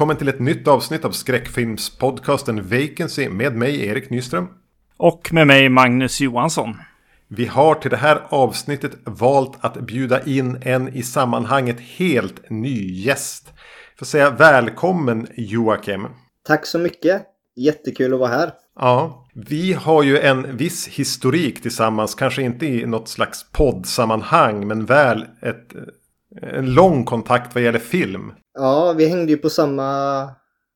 Välkommen till ett nytt avsnitt av skräckfilmspodcasten Vacancy med mig Erik Nyström. Och med mig Magnus Johansson. Vi har till det här avsnittet valt att bjuda in en i sammanhanget helt ny gäst. Får säga välkommen Joakim. Tack så mycket. Jättekul att vara här. Ja, vi har ju en viss historik tillsammans. Kanske inte i något slags poddsammanhang men väl ett, en lång kontakt vad gäller film. Ja, vi hängde ju på samma,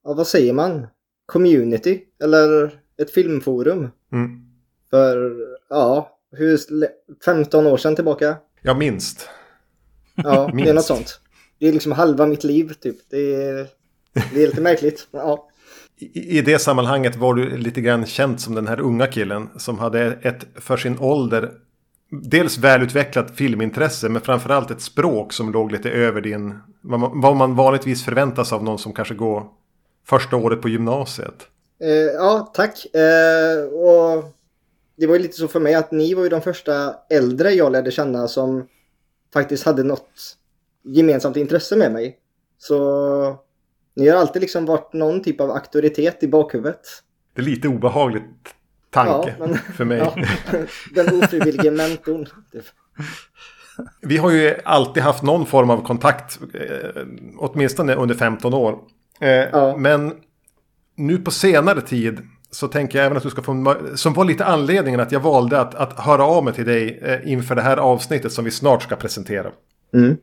ja vad säger man? Community? Eller ett filmforum. Mm. För, ja, hur, 15 år sedan tillbaka. Ja, minst. Ja, det är något sånt. Det är liksom halva mitt liv typ. Det är, det är lite märkligt. Ja. I, I det sammanhanget var du lite grann känd som den här unga killen som hade ett för sin ålder dels välutvecklat filmintresse men framförallt ett språk som låg lite över din vad man vanligtvis förväntas av någon som kanske går första året på gymnasiet. Eh, ja, tack. Eh, och det var ju lite så för mig att ni var ju de första äldre jag lärde känna som faktiskt hade något gemensamt intresse med mig. Så ni har alltid liksom varit någon typ av auktoritet i bakhuvudet. Det är lite obehagligt tanke ja, men, för mig. Ja, den ofrivillige mentorn. Typ. Vi har ju alltid haft någon form av kontakt, eh, åtminstone under 15 år. Eh, ja. Men nu på senare tid så tänker jag även att du ska få, som var lite anledningen att jag valde att, att höra av mig till dig eh, inför det här avsnittet som vi snart ska presentera. Mm.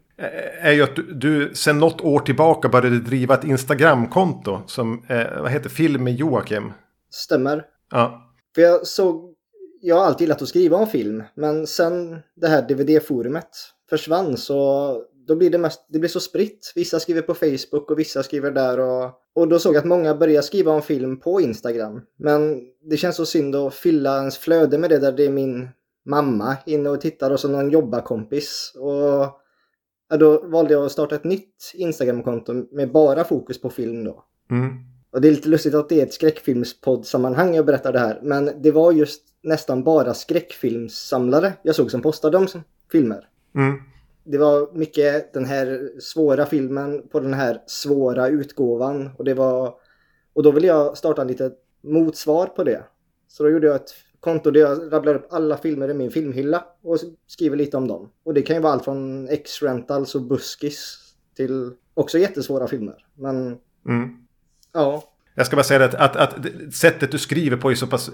Är ju att du, du sen något år tillbaka började driva ett Instagramkonto som, vad heter Film med Joakim? Stämmer. Ja. För jag såg, jag har alltid gillat att skriva om film, men sen det här DVD-forumet försvann så då blir det mest, det blir så spritt. Vissa skriver på Facebook och vissa skriver där och, och då såg jag att många började skriva om film på Instagram. Men det känns så synd att fylla ens flöde med det där det är min mamma inne och tittar och så någon jobbarkompis. Och ja, då valde jag att starta ett nytt Instagramkonto med bara fokus på film då. Mm. Och det är lite lustigt att det är ett skräckfilmspoddsammanhang jag berättar det här. Men det var just nästan bara skräckfilmssamlare jag såg som postade de filmer. Mm. Det var mycket den här svåra filmen på den här svåra utgåvan. Och, det var, och då ville jag starta en litet motsvar på det. Så då gjorde jag ett konto där jag rabblar upp alla filmer i min filmhylla och skriver lite om dem. Och det kan ju vara allt från X-Rentals och Buskis till också jättesvåra filmer. Men mm. Ja. Jag ska bara säga att, att, att, sättet du skriver på är så pass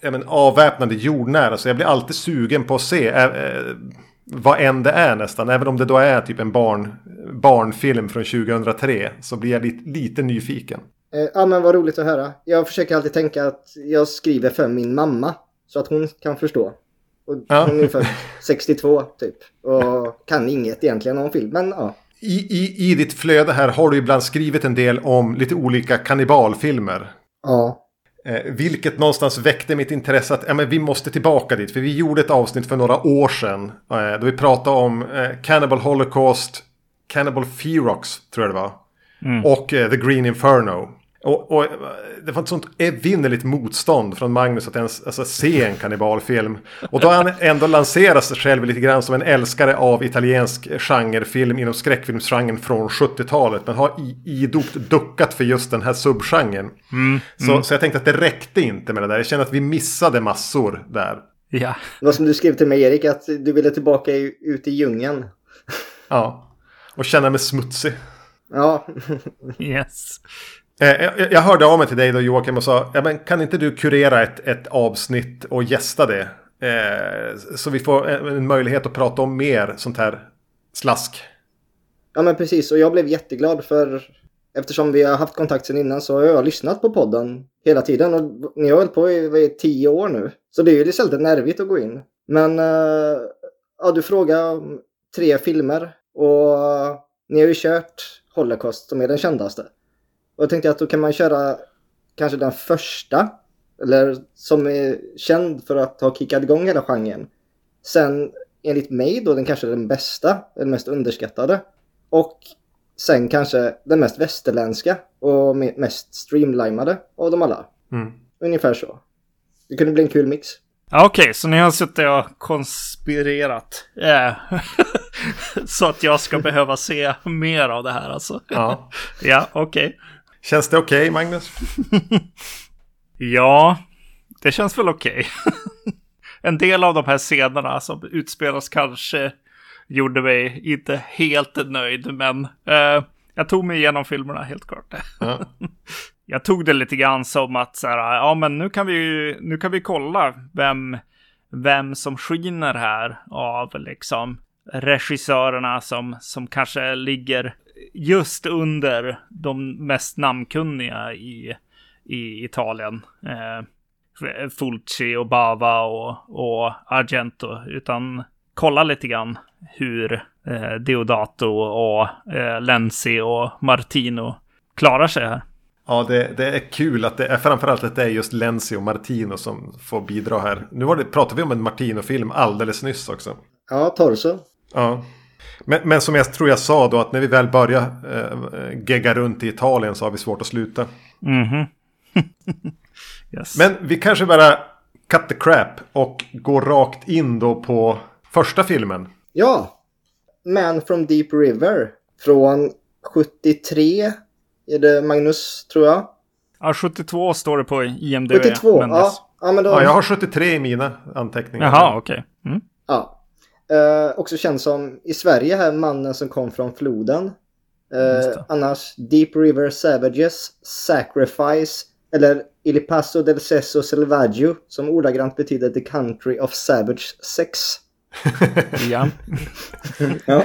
äh, men, avväpnande jordnära. Så jag blir alltid sugen på att se. Äh, vad än det är nästan. Även om det då är typ en barn, barnfilm från 2003. Så blir jag lite, lite nyfiken. Eh, ja men vad roligt att höra. Jag försöker alltid tänka att jag skriver för min mamma. Så att hon kan förstå. Och ja. Hon är född 62 typ. Och kan inget egentligen om film. Men ja. I, i, I ditt flöde här har du ibland skrivit en del om lite olika kannibalfilmer. Ja. Eh, vilket någonstans väckte mitt intresse att ja, men vi måste tillbaka dit. För vi gjorde ett avsnitt för några år sedan. Eh, då vi pratade om eh, Cannibal Holocaust, Cannibal Ferox tror jag det var. Mm. Och eh, The Green Inferno. Och, och, det var ett sånt evinnerligt motstånd från Magnus att ens alltså, se en kannibalfilm. Och då har han ändå lanserat sig själv lite grann som en älskare av italiensk genrefilm inom skräckfilmsgenren från 70-talet. Men har idogt duckat för just den här subgenren. Mm, så, mm. så jag tänkte att det räckte inte med det där. Jag känner att vi missade massor där. Ja. Det var som du skrev till mig Erik, att du ville tillbaka ut i djungeln. Ja, och känna mig smutsig. Ja. yes. Eh, jag hörde av mig till dig då Joakim och sa, ja, men kan inte du kurera ett, ett avsnitt och gästa det? Eh, så vi får en, möjlighet att prata om mer sånt här slask. Ja men precis och jag blev jätteglad för eftersom vi har haft kontakt sedan innan så har jag lyssnat på podden hela tiden och ni har hållit på i, i tio år nu. Så det är ju lite nervigt att gå in. Men eh, ja, du frågade om tre filmer och ni har ju kört Holocaust som är den kändaste. Och jag tänkte att då kan man köra kanske den första. Eller som är känd för att ha kickat igång hela genren. Sen enligt mig då den kanske den bästa, den mest underskattade. Och sen kanske den mest västerländska och mest streamlimade av dem alla. Mm. Ungefär så. Det kunde bli en kul mix. Okej, okay, så ni har suttit och konspirerat. Yeah. Så att jag ska behöva se mer av det här alltså. Ja. Ja, okej. Känns det okej, Magnus? Ja, det känns väl okej. en del av de här scenerna som utspelas kanske gjorde mig inte helt nöjd, men eh, jag tog mig igenom filmerna helt klart. Ja. jag tog det lite grann som att så här, ja men nu kan vi, nu kan vi kolla vem, vem som skiner här av liksom regissörerna som, som kanske ligger just under de mest namnkunniga i, i Italien. Eh, Fulci och Bava och, och Argento. Utan kolla lite grann hur eh, Deodato och eh, Lenzi och Martino klarar sig här. Ja, det, det är kul att det är framförallt att det är just Lenzi och Martino som får bidra här. Nu var det, pratade vi om en Martino-film alldeles nyss också. Ja, Torso. Ja. Men, men som jag tror jag sa då att när vi väl börjar eh, gegga runt i Italien så har vi svårt att sluta. Mhm. yes. Men vi kanske bara cut the crap och går rakt in då på första filmen. Ja. Man from Deep River. Från 73. Är det Magnus, tror jag? Ja, 72 står det på IMDB. 72, men ja. Ja, men då, Ja, jag har 73 i mina anteckningar. Jaha, okej. Mm. ja. Eh, också känd som i Sverige här mannen som kom från floden. Eh, det. annars Deep River Savages, Sacrifice eller Il Paso del Sesso Selvaggio som ordagrant betyder The Country of Savage Sex. Ja, Ja.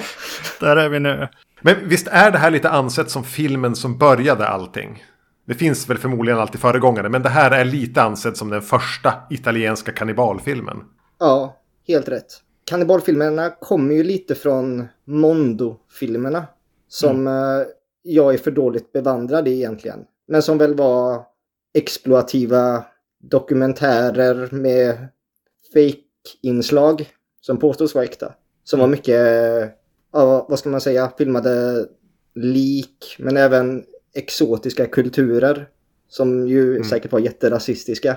där är vi nu. Men visst är det här lite ansett som filmen som började allting? Det finns väl förmodligen alltid föregångare, men det här är lite ansett som den första italienska kannibalfilmen. ja, helt rätt. Kannibalfilmerna kommer ju lite från Mondo-filmerna. Som eh, jag är för dåligt bevandrad i egentligen. Men som väl var exploativa dokumentärer med fake-inslag som påstås vara äkta. Som var mycket, eh, ja, vad ska man säga, filmade lik men även exotiska kulturer. Som ju säkert var jätterasistiska.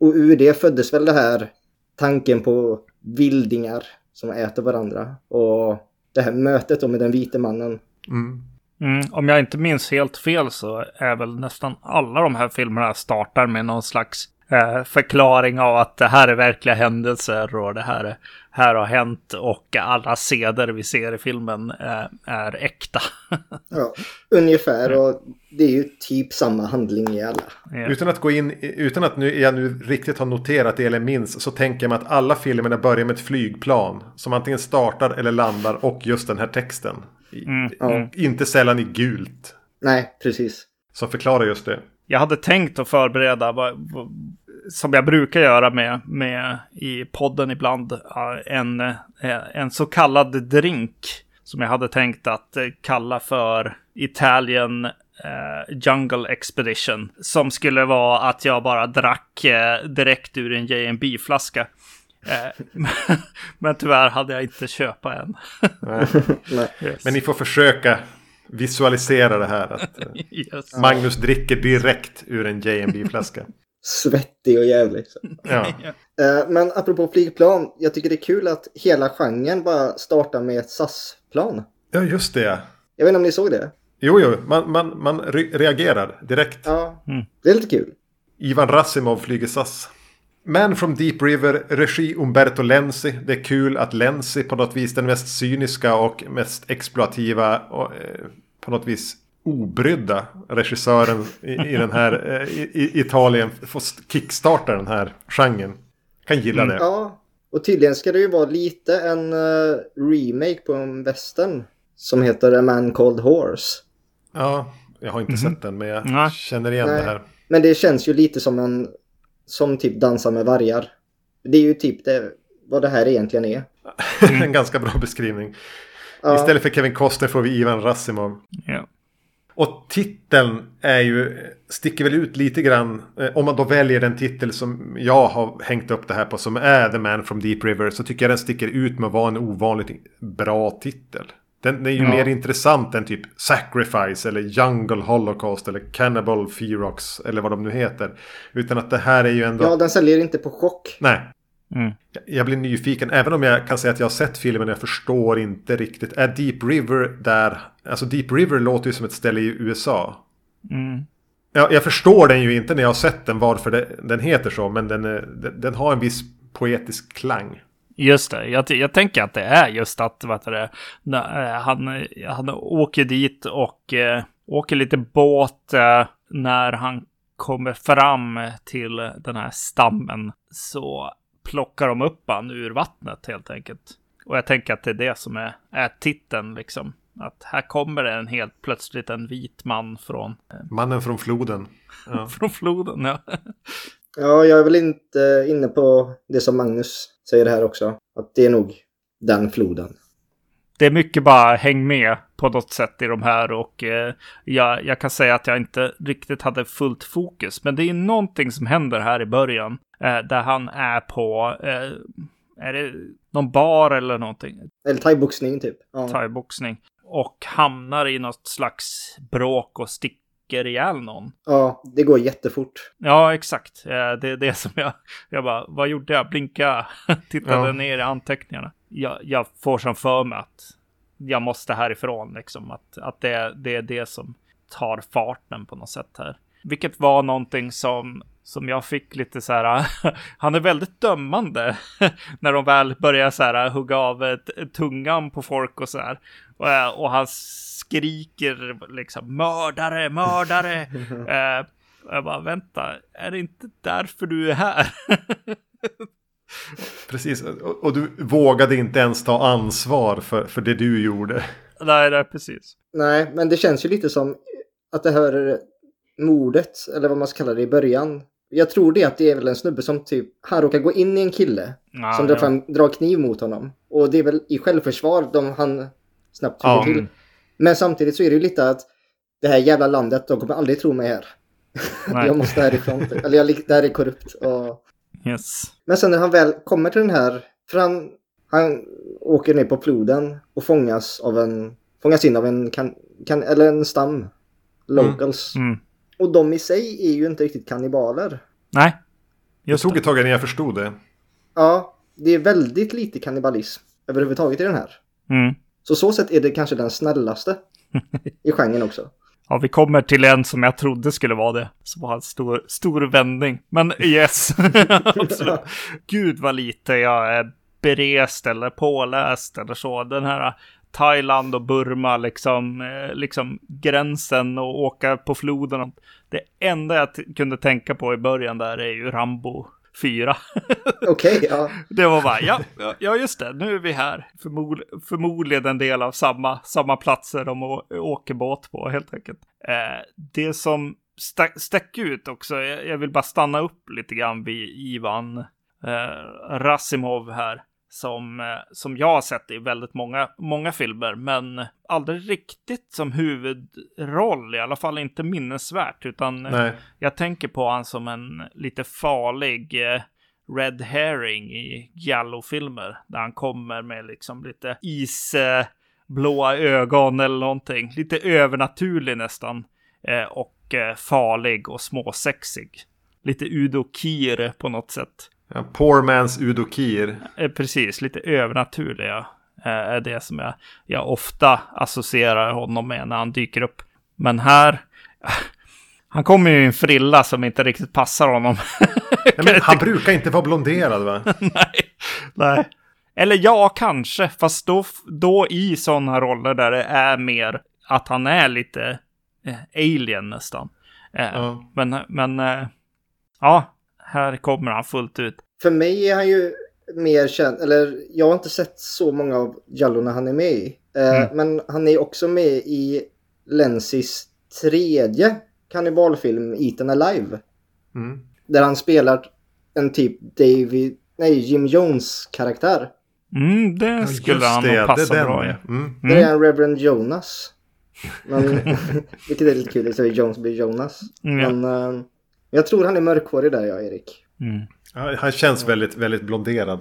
Och ur det föddes väl det här tanken på vildingar som äter varandra. Och det här mötet då med den vite mannen. Mm. Mm, om jag inte minns helt fel så är väl nästan alla de här filmerna startar med någon slags eh, förklaring av att det här är verkliga händelser och det här, är- här har hänt och alla seder vi ser i filmen eh, är äkta. Ja, ungefär. Och det är ju typ samma handling i alla. Ja. Utan att gå in, utan att nu, jag nu riktigt har noterat det eller minns så tänker jag mig att alla filmerna börjar med ett flygplan som antingen startar eller landar och just den här texten. Mm, mm. Inte sällan i gult. Nej, precis. Som förklarar just det. Jag hade tänkt att förbereda, vad, vad, som jag brukar göra med, med i podden ibland, eh, en, eh, en så kallad drink. Som jag hade tänkt att eh, kalla för Italian eh, Jungle Expedition. Som skulle vara att jag bara drack eh, direkt ur en J&B-flaska. Eh, men tyvärr hade jag inte köpa en. Nej. Nej. Yes. Men ni får försöka visualisera det här. Att eh, yes. Magnus dricker direkt ur en jb flaska Svettig och jävlig. Så. Ja. Eh, Men apropå flygplan, jag tycker det är kul att hela genren bara startar med ett SAS-plan. ja, just det. Jag vet inte om ni såg det? Jo, jo, man, man, man re- reagerar direkt. Ja, Mm. det är lite kul. Ivan Rassimov flyger SAS. Man from Deep River, regi Umberto Lenzi. Det är kul att Lenzi på något vis den mest cyniska och mest exploativa och eh, på något vis obrydda regissören i, i den här eh, i, i Italien får kickstarta den här genren. Kan gilla det. Ja, och tydligen ska det ju vara lite en eh, remake på en western som heter A Man Called Horse. Ja, jag har inte sett den men jag Nej. känner igen Nej. det här. Men det känns ju lite som en som typ Dansa med vargar. Det är ju typ det, vad det här egentligen är. en ganska bra beskrivning. Ja, Istället för Kevin Costner får vi Ivan Rassimov. Ja. Och titeln är ju, sticker väl ut lite grann. Eh, om man då väljer den titel som jag har hängt upp det här på som är The Man from Deep River. Så tycker jag den sticker ut med att vara en ovanligt bra titel. Den, den är ju Ja. mer intressant än typ Sacrifice eller Jungle Holocaust eller Cannibal Ferox eller vad de nu heter. Utan att det här är ju ändå... ja, den säljer inte på chock. Nej. Mm. Jag- blir nyfiken, även om jag kan säga att jag har sett filmen, jag förstår inte riktigt. Är Deep River där? Alltså Deep River låter ju som ett ställe i USA. Mm. Jag, jag förstår den ju inte när jag har sett den varför det, den heter så, men den, är- den, den har en viss poetisk klang. Just det, jag, jag tänker att det är just att vad heter det, när, eh, han, han åker dit och eh, åker lite båt eh, när han kommer fram till den här stammen så plockar de upp han ur vattnet helt enkelt. Och jag tänker att det är det som är, är titeln liksom. Att här kommer det en helt plötsligt en vit man från, Mannen från floden. Ja. från floden. Ja. Ja, jag är väl inte inne på det som Magnus säger här också. Att det är nog den floden. det är mycket bara häng med på något sätt i de här och eh, jag, jag kan säga att jag inte riktigt hade fullt fokus. Men det är någonting som händer här i början eh, där han är på, eh, är det någon bar eller någonting? Eller thaiboxning typ. Ja. Thaiboxning. Och hamnar i något slags bråk och sticker ihjäl någon. ja, det går jättefort. Ja, exakt. Eh, Det är det som jag... Jag bara, vad gjorde jag? Blinka, tittade Ja. ner i anteckningarna. Jag, jag får som för mig att jag måste härifrån, liksom. Att, att det, det är det som tar farten på något sätt här. Vilket var någonting som, som jag fick lite så här... han är väldigt dömande när de väl börjar så här hugga av eh, tungan på folk och så här. Och, eh, och han skriker liksom mördare, mördare. eh, jag bara, vänta, är det inte därför du är här? Precis, och, och du vågade inte ens ta ansvar för, för det du gjorde. nej, nej, precis. Nej, men det känns ju lite som att det här mordet, eller vad man ska kalla det i början. Jag tror det att det är väl en snubbe som typ, han råkar gå in i en kille Ja, som drar, ja. fram, drar kniv mot honom. Och det är väl i självförsvar de han snabbt hugger Ja. till. Men samtidigt så är det ju lite att det här jävla landet, de kommer aldrig tro mig här. Nej. jag måste härifrån. Eller jag, det här är korrupt. Och... Yes. Men sen när han väl kommer till den här, för han, han åker ner på floden och fångas av en, fångas in av en, kan, kan, eller en stam. Locals. Mm. Och de i sig är ju inte riktigt kannibaler. Nej. Det Just tog det. ett tag innan jag förstod det. Ja, det är väldigt lite kannibalism överhuvudtaget i den här. Mm. Så så sätt är det kanske den snällaste i genren också. Ja, vi kommer till en som jag trodde skulle vara det. Som var en stor, stor vändning. Men yes, absolut. Gud vad lite jag är berest eller påläst eller så. Den här Thailand och Burma, liksom, eh, liksom gränsen och åka på floden. Det enda jag kunde tänka på i början där är ju Rambo 4. Okej, ja. Det var bara, ja, ja, just det, nu är vi här. Förmod, förmodligen en del av samma, samma platser de åker båt på helt enkelt. Eh, det som stack, stack ut också, jag, jag vill bara stanna upp lite grann vid Ivan eh, Rasimov här. Som, eh, som jag har sett i väldigt många, många filmer, men aldrig riktigt som huvudroll, i alla fall inte minnesvärt, utan eh, Nej. jag tänker på han som en lite farlig eh, Red Herring i Giallo-filmer. Där han kommer med liksom lite isblåa ögon eller någonting. Lite övernaturlig nästan. Och farlig och småsexig. Lite Udo Kier på något sätt. Ja, poor man's Udo Kier. Eh, precis, lite övernaturliga eh, är det som jag, jag ofta associerar honom med när han dyker upp. Men här, han kommer ju i en frilla som inte riktigt passar honom. Nej, han brukar inte vara blonderad va? nej, nej. Eller ja, kanske, fast då, då i sådana roller där det är mer att han är lite eh, alien nästan. Ja. Men, men ja, här kommer han fullt ut. För mig är han ju mer känd, eller jag har inte sett så många av Jallorna han är med i. Eh, Mm. Men han är också med i Lenzis tredje kannibalfilm Eaten Alive. Mm. Där han spelar en typ David, nej Jim Jones karaktär. Mm, det skulle han det, nog passa det bra i. ja. Mm. Där är han Reverend Jonas. Men, vilket är lite kul, det säger Jones blir Jonas. Mm, ja. Men eh, jag tror han är mörkhårig där, ja Erik. Mm. Han känns väldigt, väldigt blonderad.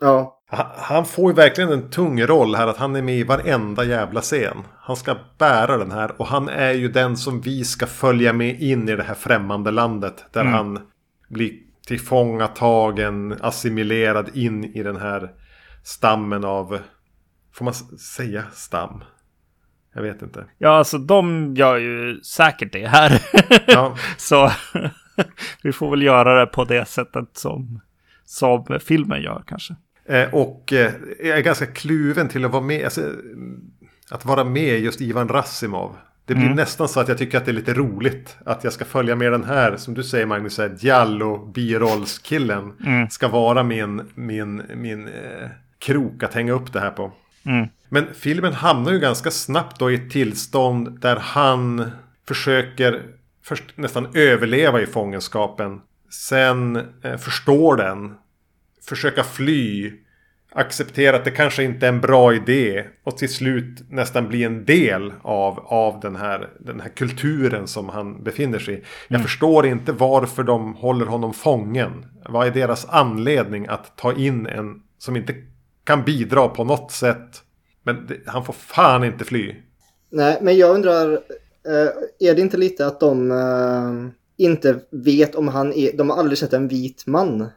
Ja, Han- Han får ju verkligen en tung roll här att han är med i varenda jävla scen. Han ska bära den här och han är ju den som vi ska följa med in i det här främmande landet. Där Mm. han blir tillfångatagen, assimilerad in i den här stammen av, får man säga stam? Jag vet inte. Ja, alltså de gör ju säkert det här. Ja. Så vi får väl göra det på det sättet som, som filmen gör kanske. Eh, och eh, jag är ganska kluven till att vara med. Alltså, att vara med just Ivan Rassimov. Det blir mm. nästan så att jag tycker att det är lite roligt. Att jag ska följa med den här, som du säger Magnus, Giallo birollskillen. Mm. Ska vara min, min, min eh, krok att hänga upp det här på. Mm. Men filmen hamnar ju ganska snabbt då i ett tillstånd där han försöker först nästan överleva i fångenskapen. Sen eh, förstår den. Försöka fly. Acceptera att det kanske inte är en bra idé. Och till slut nästan bli en del av, av den, här, den här kulturen som han befinner sig i. Jag mm. förstår inte varför de håller honom fången. Vad är deras anledning att ta in en som inte kan bidra på något sätt. Men det, han får fan inte fly. Nej, men jag undrar, eh, är det inte lite att de eh, inte vet om han är, de har aldrig sett en vit man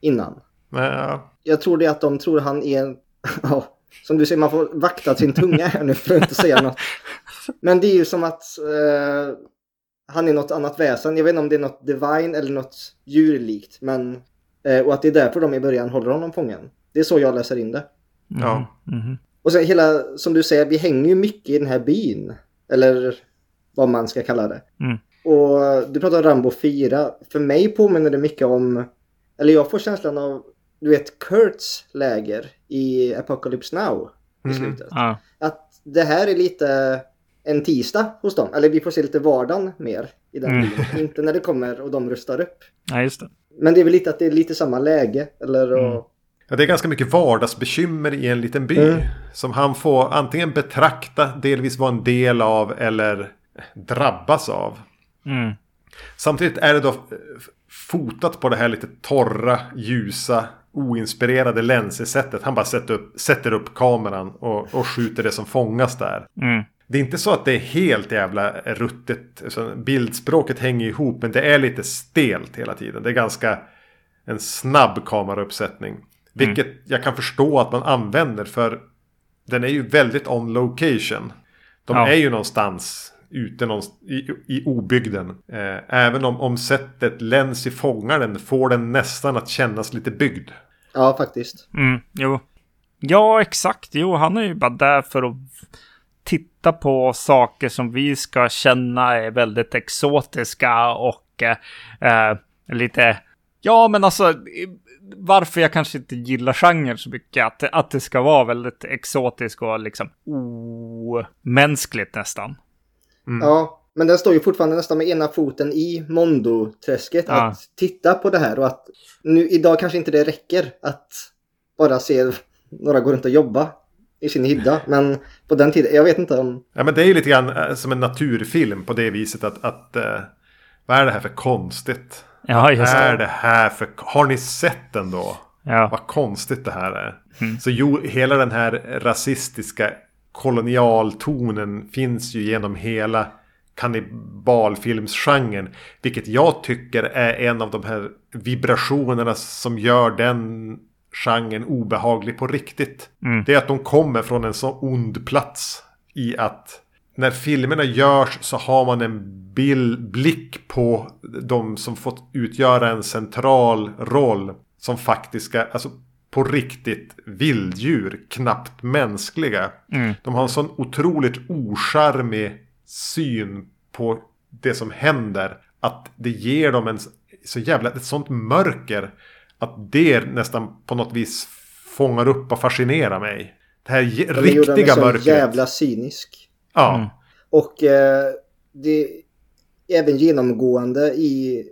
innan? Ja. Jag tror det att de tror han är, ja, som du säger, man får vakta sin tunga här nu för att inte säga något. Men det är ju som att eh, han är något annat väsen. Jag vet inte om det är något divine eller något djurlikt. Men, eh, och att det är därför de i början håller honom fången. Det är så jag läser in det. Mm. Ja. Mm. Och sen hela, som du säger, vi hänger ju mycket i den här byn. Eller vad man ska kalla det. Mm. Och du pratar om Rambo 4. För mig påminner det mycket om, eller jag får känslan av, du vet Kurts läger i Apocalypse Now. I mm. slutet. Mm. Att det här är lite en tisdag hos dem. Eller vi får se lite vardagen mer i den mm. byn. Inte när det kommer och de rustar upp. Ja, just det. Men det är väl lite att det är lite samma läge. Eller mm. och, Ja, det är ganska mycket vardagsbekymmer i en liten by. Mm. Som han får antingen betrakta, delvis vara en del av eller drabbas av. Mm. Samtidigt är det då fotat på det här lite torra, ljusa, oinspirerade länsesättet. Han bara sätter upp, sätter upp kameran och, och skjuter det som fångas där. Mm. Det är inte så att det är helt jävla ruttet. Bildspråket hänger ihop men det är lite stelt hela tiden. Det är ganska en snabb kamerauppsättning. Vilket mm. jag kan förstå att man använder för den är ju väldigt on location. De ja. är ju någonstans ute någonstans, i, i obygden. Eh, även om, om sättet Lenzi fångar den får den nästan att kännas lite byggd. Ja, faktiskt. Mm, jo. Ja, exakt. Jo, han är ju bara där för att titta på saker som vi ska känna är väldigt exotiska och eh, lite... Ja, men alltså varför jag kanske inte gillar genren så mycket. Att, att det ska vara väldigt exotiskt och liksom omänskligt nästan. Mm. Ja, men den står ju fortfarande nästan med ena foten i Mondo-träsket. Ja. Att titta på det här och att nu idag kanske inte det räcker att bara se några gå runt och jobba i sin hydda. Men på den tiden, jag vet inte om... Ja men det är ju lite grann eh, som en naturfilm på det viset att, att uh, vad är det här för konstigt? Ja, just det. är det här för... Har ni sett den då? Ja. Vad konstigt det här är. Mm. Så jo, hela den här rasistiska kolonialtonen finns ju genom hela kannibalfilmsgenren. Vilket jag tycker är en av de här vibrationerna som gör den genren obehaglig på riktigt. Mm. Det är att de kommer från en så ond plats i att när filmerna görs så har man en bild, blick på de som fått utgöra en central roll som faktiska, alltså på riktigt vilddjur, knappt mänskliga. Mm. De har en sån otroligt ocharmig syn på det som händer. Att det ger dem en så jävla, ett sånt mörker. Att det nästan på något vis fångar upp och fascinerar mig. Det här ja, riktiga mörkret. Det jävla cynisk. Ja. Mm. Och eh, det är även genomgående i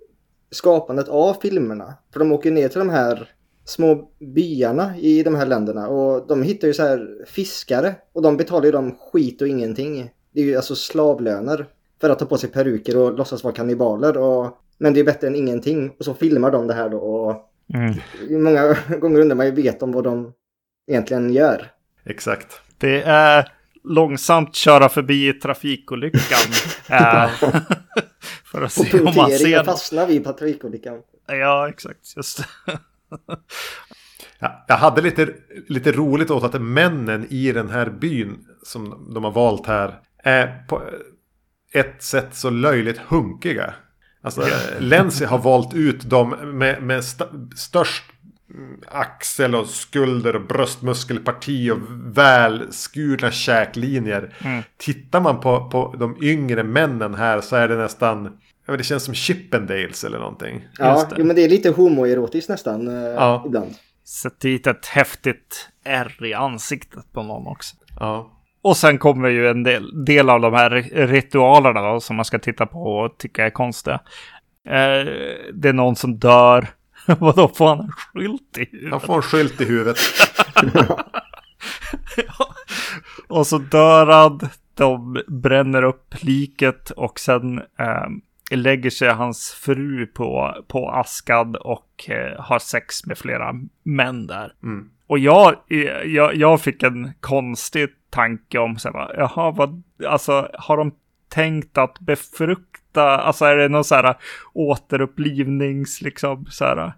skapandet av filmerna. För de åker ner till de här små byarna i de här länderna och de hittar ju så här fiskare och de betalar ju dem skit och ingenting. Det är ju alltså slavlöner för att ta på sig peruker och låtsas vara kannibaler. Och, men det är bättre än ingenting. Och så filmar de det här då och mm. många gånger undrar man ju vet om vad de egentligen gör. Exakt. Det är långsamt köra förbi trafikolyckan. Eh, För att På se om man ser fastnar vid trafikolyckan. Ja, exakt. Just. Ja, jag hade lite, lite roligt åt att männen i den här byn som de har valt här är på ett sätt så löjligt hunkiga. Alltså Lenzi har valt ut dem med, med st störst axel och skulder och bröstmuskelparti och välskurna käklinjer. Mm. Tittar man på, på de yngre männen här så är det nästan, det känns som Chippendales eller någonting. Ja, jo, men det är lite homoerotiskt nästan eh, Ja. ibland. Sätt dit ett häftigt R i ansiktet på någon också. Ja. Och sen kommer ju en del, del av de här ritualerna då, som man ska titta på och tycka är konstiga. Eh, det är någon som dör. Vadå, får han en skylt i huvudet? Han får en skylt i huvudet. Och så dör han, de bränner upp liket och sen eh, lägger sig hans fru på, på askad och eh, har sex med flera män där. Mm. Och jag, jag, jag fick en konstig tanke om så här, jaha, vad, alltså har de tänkt att befrukta, alltså är det någon så här återupplivnings, liksom så här,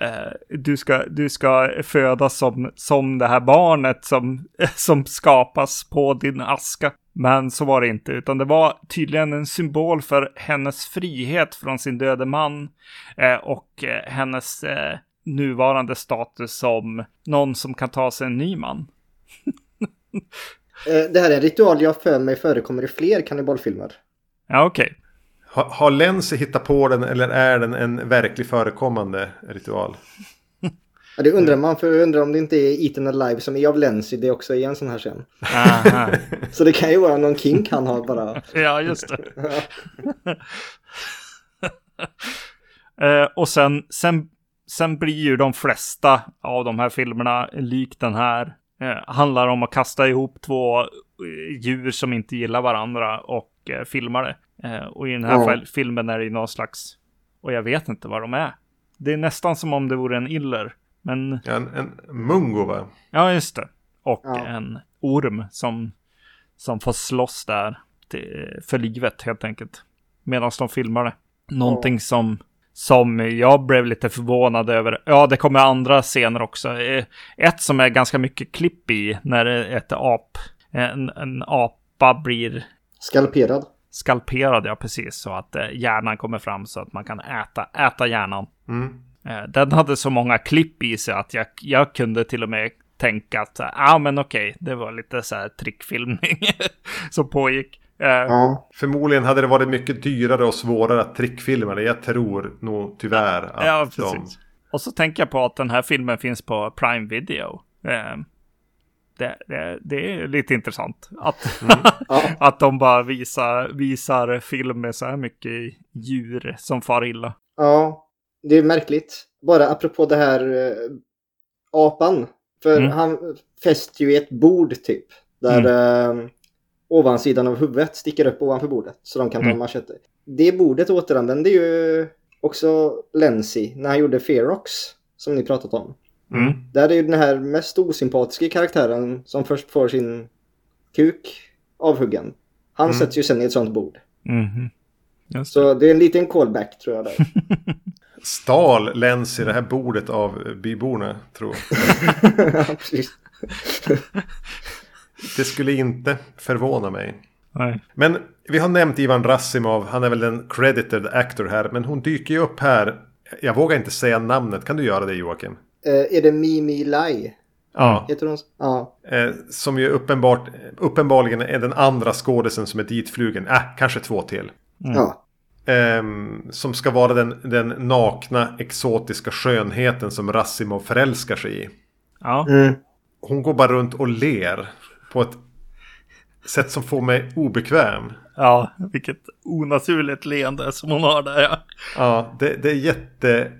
eh, du, ska, du ska födas som, som det här barnet som, som skapas på din aska. Men så var det inte, utan det var tydligen en symbol för hennes frihet från sin döde man eh, och eh, hennes eh, nuvarande status som någon som kan ta sig en ny man. Eh, Det här är en ritual jag för mig förekommer i fler kannibalfilmer. Ja, okej. Har, har Lenzi hittat på den eller är den en verklig förekommande ritual? Ja, det undrar man, för jag undrar om det inte är Eaten Alive som är av Lenzi, det också är en sån här scen. Så det kan ju vara någon kink han har bara. Ja, just det. Eh, och sen, sen, sen blir ju de flesta av de här filmerna lik den här. Eh, handlar om att kasta ihop två eh, djur som inte gillar varandra och eh, filma det. Eh, och i den här Ja. fil- filmen är det ju någon slags, och jag vet inte vad de är. Det är nästan som om det vore en iller. Men Ja, en, en mungo va? Ja, just det. Och Ja. en orm som, som får slåss där till, för livet helt enkelt. Medan de filmar det. Någonting som, som jag blev lite förvånad över. Ja, det kommer andra scener också. Eh, Ett som är ganska mycket klipp i när ett ap, en, en apa blir Skalperad. Skalperad, ja precis. Så att eh, hjärnan kommer fram så att man kan äta, äta hjärnan. Mm. Eh, Den hade så många klipp i sig att jag, jag kunde till och med tänka att ja ah, men okej, det var lite så här trickfilmning som pågick. Eh, Ja. Förmodligen hade det varit mycket dyrare och svårare att trickfilma det. Jag tror nog tyvärr att ja, de... precis. Och så tänker jag på att den här filmen finns på Prime Video. Det, det, det är lite intressant att, Ja. att de bara visar, visar film med så här mycket djur som far illa. ja, det är märkligt. Bara apropå det här eh, apan. För Mm. han fäster ju i ett bord typ. Där eh, ovansidan av huvudet sticker upp ovanför bordet. Så de kan ta Mm. machete. Det bordet återanvände ju också Lenzi när han gjorde Ferox. Som ni pratat om. Mm. Där är ju den här mest osympatiska karaktären som först får sin kuk avhuggen. Han Mm. sätts ju sen i ett sånt bord. Det. Så det är en liten callback tror jag där. Stal Lens i det här bordet av byborna, tror jag. Ja, precis. Det skulle inte förvåna mig. Nej. Men vi har nämnt Ivan Rassimov. Han är väl den credited actor här. Men hon dyker ju upp här. Jag vågar inte säga namnet. Kan du göra det Joakim? Eh, är det Mimi Lai? Ja. Heter hon? Ja. Eh, som ju uppenbart, uppenbarligen är den andra skådisen som är ditflugen. Äh, kanske två till. ja. Ehm, som ska vara den, den nakna exotiska skönheten som Rassimov förälskar sig i. Ja. Mm. Hon går bara runt och ler. På ett sätt som får mig obekväm. Ja, vilket onaturligt leende som hon har där. Ja, Ja, det, det är jätte...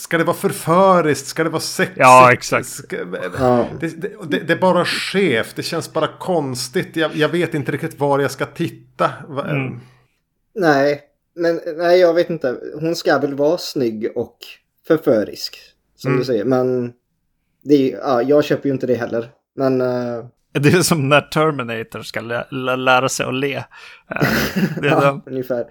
Ska det vara förföriskt? Ska det vara sexigt? Ja, exakt. Ska, Ja. det, det, det, är bara skevt. Det känns bara konstigt. Jag, jag vet inte riktigt var jag ska titta. Mm. Nej, men nej, jag vet inte. Hon ska väl vara snygg och förförisk. Som Mm. du säger. Men det är, ja, jag köper ju inte det heller. Men eh, Det är som när Terminator ska lä lä lära sig att le. Eh, Det är ja, ungefär.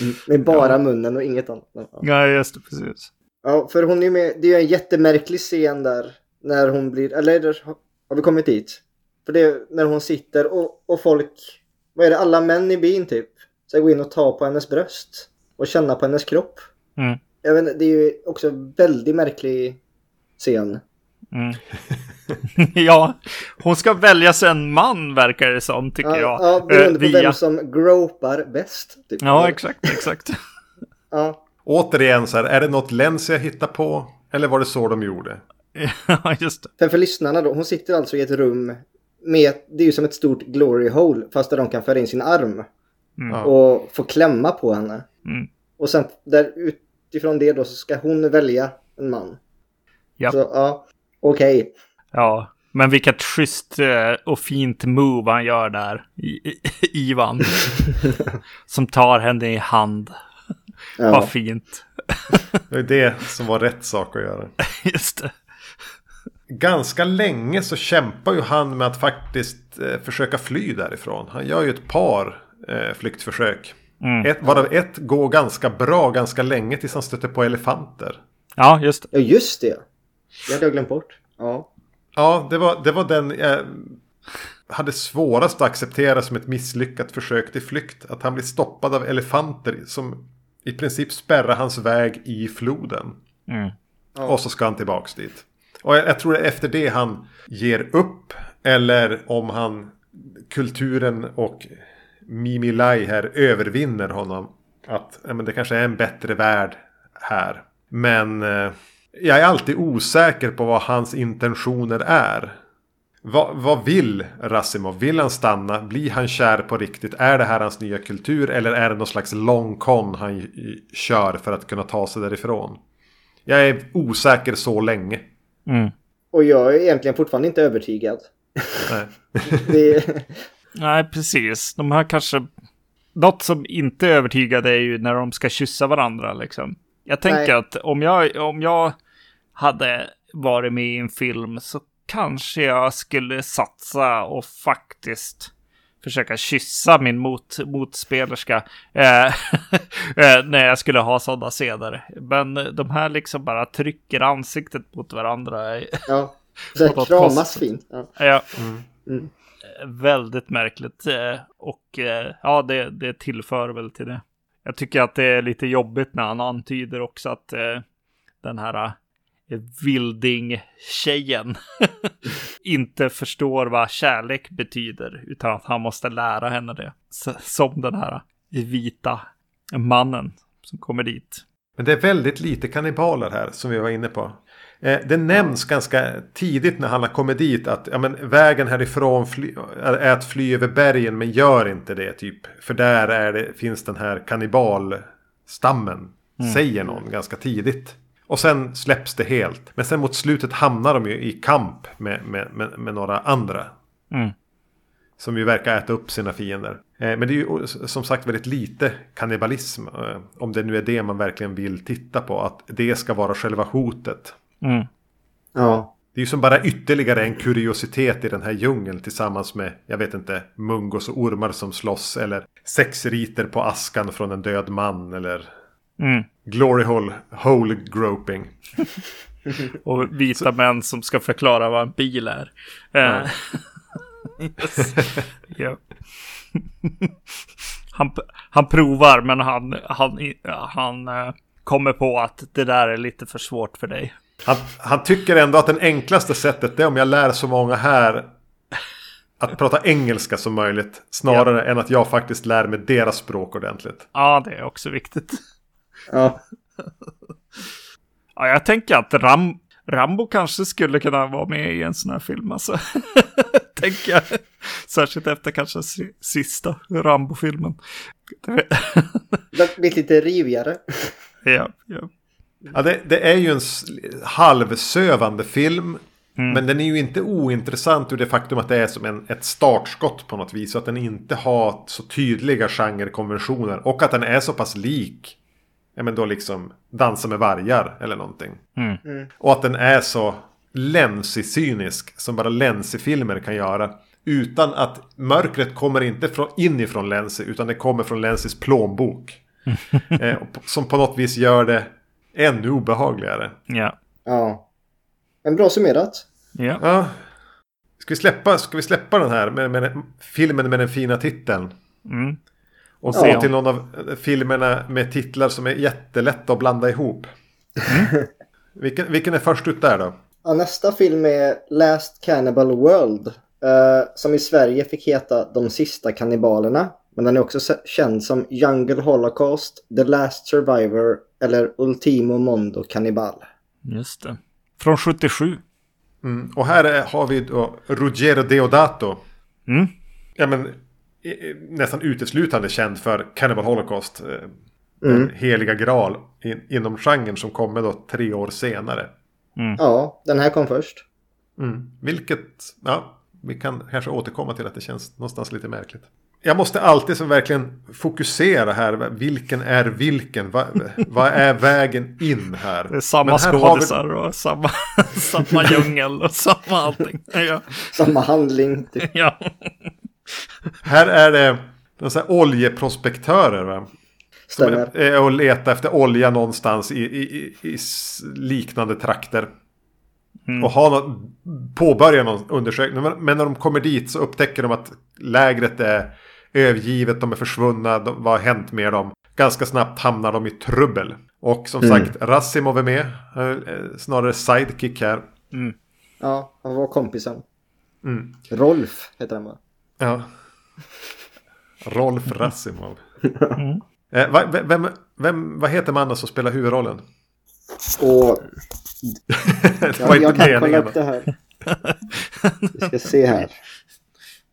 Med bara munnen och inget annat. Ja. Ja, just det, precis. Ja, för hon är med, det är ju en jättemärklig scen där. När hon blir, eller har vi kommit dit? För det är när hon sitter och, och folk, vad är det, alla män i byn typ. Ska gå in och ta på hennes bröst. Och känna på hennes kropp. Mm. Jag vet det är ju också en väldigt märklig scen. Mm. ja, hon ska välja sig en man verkar det som, tycker Ja, jag. ja beroende Eh, på vem som gropar bäst. Typ. Ja, exakt, exakt. Ja, Återigen så här, är det något läns jag hittar på? Eller var det så de gjorde? ja, just det. För, för lyssnarna då, hon sitter alltså i ett rum med, det är ju som ett stort glory hole fast där de kan föra in sin arm Ja. och få klämma på henne. Mm. Och sen där utifrån det då så ska hon välja en man. Ja. Så ja, okej. Ja, men vilket schysst eh, och fint move han gör där. Ivan. som tar henne i hand. Ja. Vad fint. Det är det som var rätt sak att göra. Just det. Ganska länge så kämpar ju han med att faktiskt eh, försöka fly därifrån. Han gör ju ett par eh, flyktförsök. Mm. Ett, varav ett går ganska bra ganska länge tills han stöter på elefanter. Ja, just det. Ja, just det. Det hade jag glömt bort. Ja. Ja, det var, det var den jag hade svårast att acceptera som ett misslyckat försök till flykt. Att han blir stoppad av elefanter som i princip spärrar hans väg i floden. Mm. Och så ska han tillbaks dit. Och jag, jag tror det är efter det han ger upp. Eller om han kulturen och Mimi Lai här övervinner honom. Att men det kanske är en bättre värld här. Men eh, jag är alltid osäker på vad hans intentioner är. Vad, vad vill Rasimov? Vill han stanna? Blir han kär på riktigt? Är det här hans nya kultur? Eller är det någon slags long con han i- kör för att kunna ta sig därifrån? Jag är osäker så länge. Mm. Och jag är egentligen fortfarande inte övertygad. Nej. Det, Nej, precis. De här kanske... Något som inte är övertygade är ju när de ska kyssa varandra liksom. Jag tänker Nej. att om jag, om jag hade varit med i en film så kanske jag skulle satsa och faktiskt försöka kyssa min mot, motspelerska eh, eh, när jag skulle ha sådana scener. Men de här liksom bara trycker ansiktet mot varandra. ja. Något kramas fint. Ja. Ja, Mm. väldigt märkligt. eh, Och eh, ja, det, det tillför väl till det. Jag tycker att det är lite jobbigt när han antyder också att eh, den här eh, Vilding-tjejen inte förstår vad kärlek betyder, utan att han måste lära henne det. Som den här eh, vita mannen som kommer dit. Men det är väldigt lite kannibaler här som vi var inne på. Eh, det nämns ganska tidigt när han har kommit dit att ja, men, vägen härifrån fly, är att fly över bergen men gör inte det typ. För där är det, finns den här kannibalstammen. Säger någon ganska tidigt. Och sen släpps det helt. Men sen mot slutet hamnar de ju i kamp med, med, med, med några andra. Mm. Som ju verkar äta upp sina fiender. Eh, Men det är ju som sagt väldigt lite kannibalism. eh, Om det nu är det man verkligen vill titta på. Att det ska vara själva hotet. Mm. ja. Det är ju som bara ytterligare en kuriositet i den här djungeln tillsammans med, jag vet inte, mungos och ormar som slåss. Eller sexriter på askan från en död man. Eller Mm. glory hole, hole groping. Och vita män som ska förklara vad en bil är. Eh, ja. han, han provar men han, han, han eh, kommer på att det där är lite för svårt för dig. Han, han tycker ändå att det enklaste sättet är om jag lär så många här att prata engelska som möjligt. Snarare än att jag faktiskt lär mig deras språk ordentligt. Ja, det är också viktigt. Ja. Ja, jag tänker att Ram, Rambo kanske skulle kunna vara med i en sån här film. Alltså. tänker jag. Särskilt efter kanske si- sista Rambo-filmen. Det blir lite rivigare. ja, ja. Ja, det, det är ju en halvsövande film. Men den är ju inte ointressant ur det faktum att det är som en, ett startskott på något vis. Och att den inte har så tydliga genrekonventioner. Och att den är så pass lik. Ja men då liksom Dansa med vargar eller någonting. Mm. Och att den är så länsig cynisk som bara länsig filmer kan göra. Utan att mörkret kommer inte från, inifrån Lenzi utan det kommer från Lenzis plånbok. eh, som på något vis gör det ännu obehagligare. Ja. Ja. Men bra summerat. Ja. Ja. Ska vi släppa, ska vi släppa den här med, med filmen med den fina titeln? Mm. Och Ja. se till någon av filmerna med titlar som är jättelätta att blanda ihop. vilken, vilken är först ut där då? Ja, nästa film är Last Cannibal World. eh, som i Sverige fick heta De sista kannibalerna. Men den är också känd som Jungle Holocaust, The Last Survivor eller Ultimo Mondo Cannibal. Just det. Från 77. Mm. Och här är, har vi då Ruggero Deodato. Mm. Ja, men, nästan uteslutande känd för Cannibal Holocaust. eh, Mm. Heliga graal in, inom genren som kommer då tre år senare. Ja, den här kom först. Mm. Vilket, ja, vi kan kanske återkomma till att det känns någonstans lite märkligt. Jag måste alltid så verkligen fokusera här. Vilken är vilken? Vad, vad är vägen in här? Det är samma har vi- skådisar och samma, samma djungel och samma allting. Ja. Samma handling. Typ. ja. Här är det här oljeprospektörer. Va? Som Stämmer. är och leta efter olja någonstans i, i, i, liknande trakter. Och har något, påbörjar någon undersökning. Men men när de kommer dit så upptäcker de att lägret är övergivet, de är försvunna, de, vad har hänt med dem? Ganska snabbt hamnar de i trubbel. Och som sagt, Rassimov är med. eh, Snarare sidekick här. Ja, han var kompisen. Mm. Rolf heter han va? Ja. Rolf Rassimov. Eh, va, vem, vem, vad heter mannen som spelar huvudrollen? Och det var ja, inte jag kan kolla upp det här. Vi ska se här.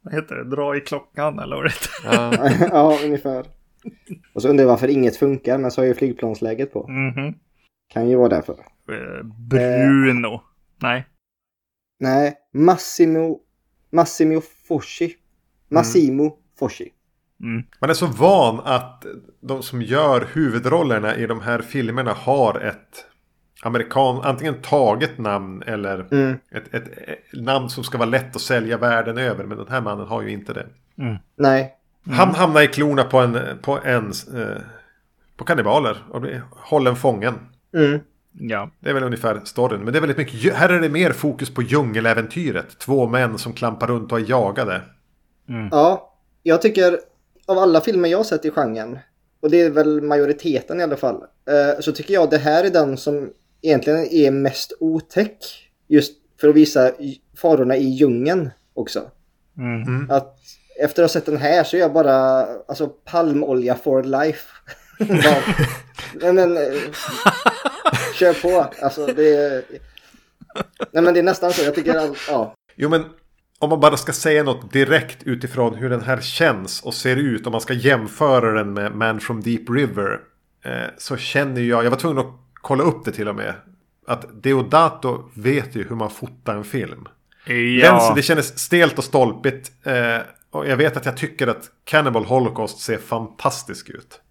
Vad heter det? Dra i klockan eller vad det heter. Ja. ja, ungefär. Och så undrar jag varför inget funkar, men så har ju flygplansläget på. Mhm. Kan ju vara därför. Eh, Bruno. Nej. Nej, Massimo, Massimo Foschi. Massimo Foschi. Mm. Man är så van att de som gör huvudrollerna i de här filmerna har ett amerikan, antingen taget namn eller Mm. ett, ett, ett namn som ska vara lätt att sälja världen över. Men den här mannen har ju inte det. Nej. Han hamnar i klorna på en, på en eh, på kannibaler och blir hållen fången. Mm. Ja. Det är väl ungefär storyn. Men det är väldigt mycket, här är det mer fokus på djungeläventyret. Två män som klampar runt och är jagade. Ja, jag tycker av alla filmer jag har sett i genren, och det är väl majoriteten i alla fall, eh, så tycker jag det här är den som egentligen är mest otäck. Just för att visa farorna i djungeln också. Mm. Att efter att ha sett den här så är jag bara, alltså palmolja for life. Nej men, eh, kör på. Alltså det är... Nej men det är nästan så, jag tycker all, ja. Jo men om man bara ska säga något direkt utifrån hur den här känns och ser ut. Om man ska jämföra den med Man from Deep River. Eh, så känner jag, jag var tvungen att kolla upp det till och med. Att Deodato vet ju hur man fotar en film. Den, Ja. det kändes stelt och stolpigt. Eh, och jag vet att jag tycker att Cannibal Holocaust ser fantastisk ut.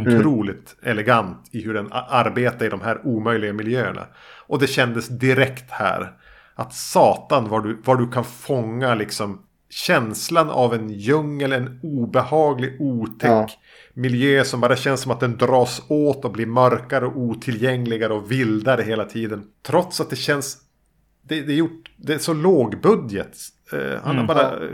Otroligt elegant i hur den arbetar i de här omöjliga miljöerna. Och det kändes direkt här. Att satan var du, var du kan fånga liksom känslan av en djungel, en obehaglig, otäck Ja. Miljö som bara känns som att den dras åt och blir mörkare och otillgängligare och vildare hela tiden. Trots att det känns det, det, är gjort, det är så låg budget. Eh, han har bara... eh,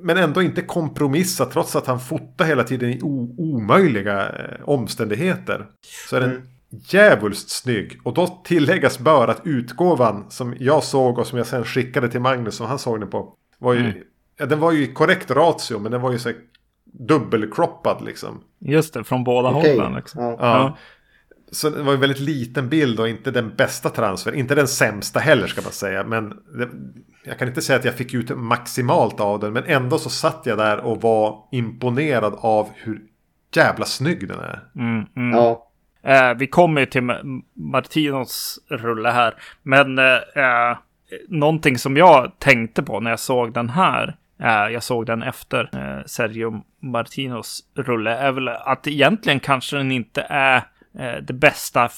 Men ändå inte kompromissat trots att han fotar hela tiden i omöjliga eh, omständigheter. Så är den djävulskt snygg. Och då tilläggas bör att utgåvan som jag såg och som jag sen skickade till Magnus som han såg den på. Var ju, ja, den var ju i korrekt ratio men den var ju så dubbelkroppad liksom. Just det, från båda Okej. hållen. Liksom. Ja. Ja. Så det var en väldigt liten bild och inte den bästa transfer. Inte den sämsta heller ska man säga. Men det, jag kan inte säga att jag fick ut maximalt av den. Men ändå så satt jag där och var imponerad av hur jävla snygg den är. Mm, mm. ja. Eh, vi kommer ju till Ma- Martinos rulle här. Men eh, eh, någonting som jag tänkte på när jag såg den här. Eh, jag såg den efter eh, Sergio Martinos rulle. Är väl att egentligen kanske den inte är eh, det bästa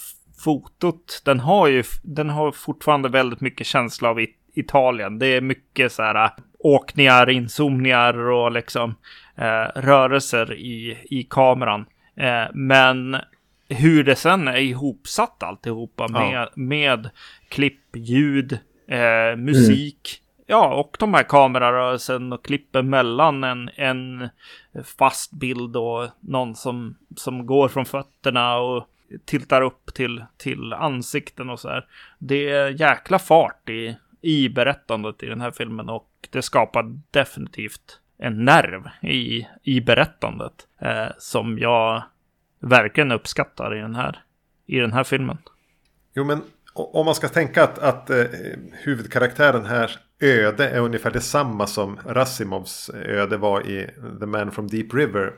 fotot. Den har ju den har fortfarande väldigt mycket känsla av it- Italien. Det är mycket så här åkningar, inzoomningar och liksom eh, rörelser i, i kameran. Eh, men hur det sen är ihopsatt alltihopa Ja. med, med klipp, ljud, eh, musik. Ja, och de här kamerarörelsen och klippen mellan en, en fast bild och någon som, som går från fötterna och tiltar upp till, till ansikten och så här. Det är jäkla fart i, i berättandet i den här filmen och det skapar definitivt en nerv i, i berättandet eh, som jag verkligen uppskattar i den här, i den här filmen. Jo, men om man ska tänka att, att eh, huvudkaraktären här öde är ungefär detsamma som Rasimovs öde var i The Man from Deep River.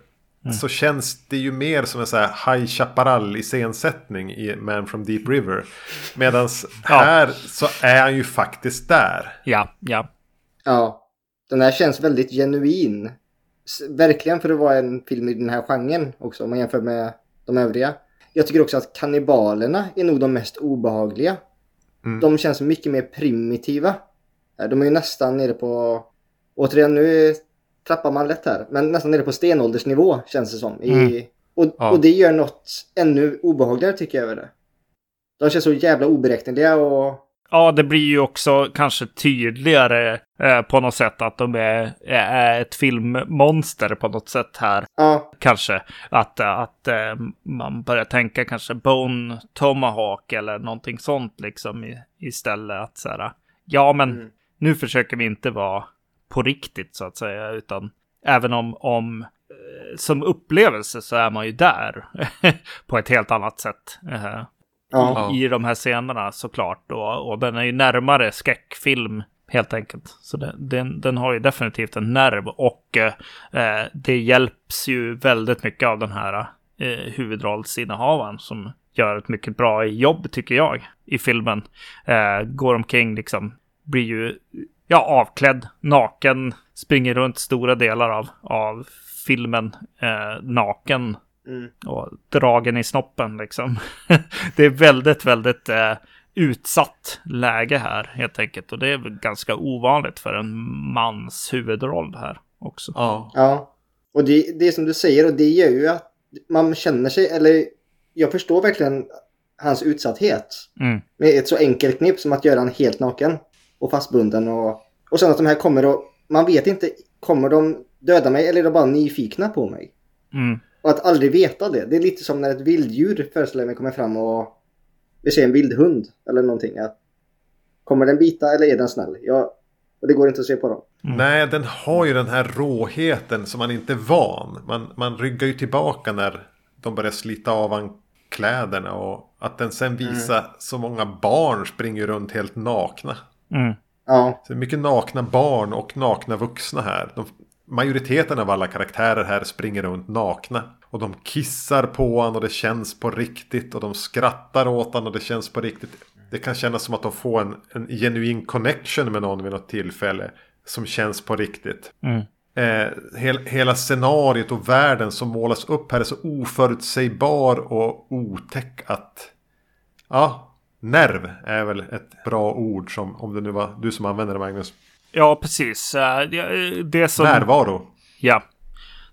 Så känns det ju mer som en så här High Chaparral iscensättning i Man from Deep River. Medan här så är han ju faktiskt där. Ja, ja. Ja. Den här känns väldigt genuin. Verkligen för att vara en film i den här genren också om man jämför med de övriga. Jag tycker också att kannibalerna är nog de mest obehagliga. Mm. De känns mycket mer primitiva. Eh, De är ju nästan nere på... Återigen, nu trappar man lätt här. Men nästan nere på stenåldersnivå känns det som. I... Mm. Och, Ja. och det gör något ännu obehagligare tycker jag över det. De känns så jävla oberäkneliga och... Ja, det blir ju också kanske tydligare eh, på något sätt att de är, är ett filmmonster på något sätt här. Ja, Kanske att, att eh, man börjar tänka kanske Bone Tomahawk eller någonting sånt liksom i, istället. Att så här, ja men Mm. Nu försöker vi inte vara på riktigt så att säga, utan även om, om eh, som upplevelse så är man ju där på ett helt annat sätt. Eh, ja. i, i de här scenerna såklart. Och, och den är ju närmare skräckfilm helt enkelt. Så det, den, den har ju definitivt en nerv och eh, det hjälps ju väldigt mycket av den här eh, huvudrollsinnehavaren som gör ett mycket bra jobb tycker jag i filmen. Eh, går omkring liksom, blir ju ja, avklädd, naken, springer runt stora delar av, av filmen eh, naken Mm. och dragen i snoppen liksom. det är väldigt, väldigt eh, utsatt läge här helt enkelt. Och det är väl ganska ovanligt för en mans huvudroll här också. Ja. Ja, och det, det är som du säger och det gör ju att man känner sig, eller jag förstår verkligen hans utsatthet. Mm. Med ett så enkelt knep som att göra han helt naken och fastbunden och, och sen att de här kommer och man vet inte, kommer de döda mig eller är de bara nyfikna på mig? Mm. Och att aldrig veta det. Det är lite som när ett vilddjur föreställer jag mig kommer fram och vi ser en vildhund eller någonting. Att, kommer den bita eller är den snäll? Ja, och det går inte att se på dem. Mm. Nej, den har ju den här råheten som man inte är van. Man, man ryggar ju tillbaka när de börjar slita av kläderna. Och att den sen visar så många barn springer runt helt nakna. Mm. Ja, Så mycket nakna barn och nakna vuxna här. De, majoriteten av alla karaktärer här springer runt nakna. Och de kissar på honom och det känns på riktigt. Och de skrattar åt honom och det känns på riktigt. Det kan kännas som att de får en, en genuin connection med någon vid något tillfälle. Som känns på riktigt. Mm. Eh, hel, hela scenariot och världen som målas upp här är så oförutsägbar och otäck att... Ja, nerv är väl ett bra ord som om det nu var du som använde det Magnus. Ja, precis. Eh, Det, det som... Närvaro. Ja.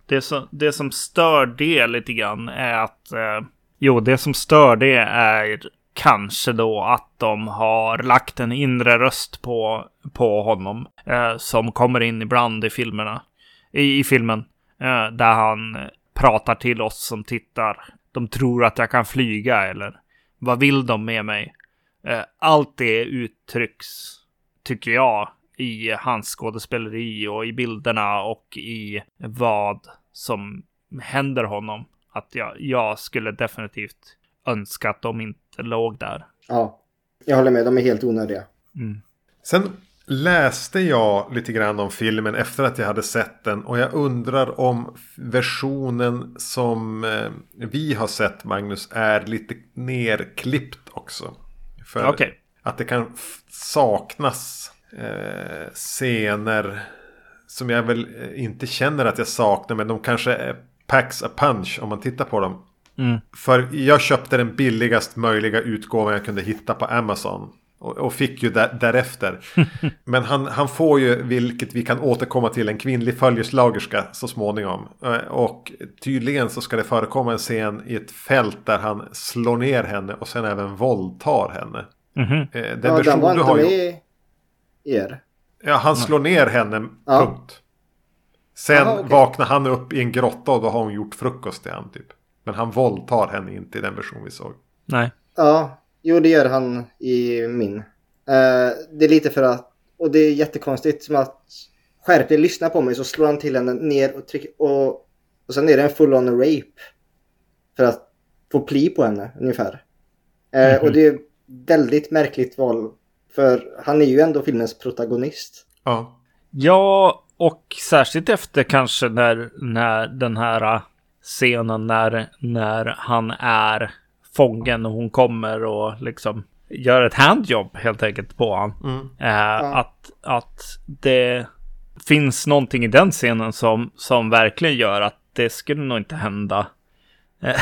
Det som, det som stör det lite grann är att... Eh, jo, det som stör det är kanske då att de har lagt en inre röst på, på honom. Eh, som kommer in ibland i filmerna. I, i filmen. Eh, där han pratar till oss som tittar. De tror att jag kan flyga eller vad vill de med mig? Eh, allt det uttrycks, tycker jag, i hans skådespeleri och i bilderna och i vad som händer honom. Att jag, jag skulle definitivt önska att de inte låg där. ja. Jag håller med, de är helt onödiga. Mm. Sen läste jag lite grann om filmen efter att jag hade sett den. Och jag undrar om versionen som eh, vi har sett Magnus är lite nerklippt också. För Okej. att det kan saknas eh, scener som jag väl eh, inte känner att jag saknar. Men de kanske är packs a punch om man tittar på dem. Mm. För jag köpte den billigast möjliga utgåvan jag kunde hitta på Amazon. Och, och fick ju där, därefter. Men han, han får ju, vilket vi kan återkomma till, en kvinnlig följeslagerska så småningom. Eh, Och tydligen så ska det förekomma en scen i ett fält där han slår ner henne och sen även våldtar henne. Mhm. Eh, Den ja, den var du inte har med ju... er. Ja, han slår ner henne, Ja. punkt. Sen Aha, okej. vaknar han upp i en grotta och då har hon gjort frukost till han typ. Men han våldtar henne inte i den version vi såg. Nej. Ja, jo det gör han i min. Eh, det är lite för att, och det är jättekonstigt som att skärp dig, lyssna på mig så slår han till henne ner och trycker och, och sen är det en full on rape. För att få pli på henne ungefär. Eh, Mhm. Och det är väldigt märkligt val. För han är ju ändå filmens protagonist. Ja. Ja, och särskilt efter kanske när, när den här äh, scenen när, när han är fången och hon kommer och liksom gör ett handjobb helt enkelt på han. Mm. Eh, att, att det finns någonting i den scenen som, som verkligen gör att det skulle nog inte hända. Eh,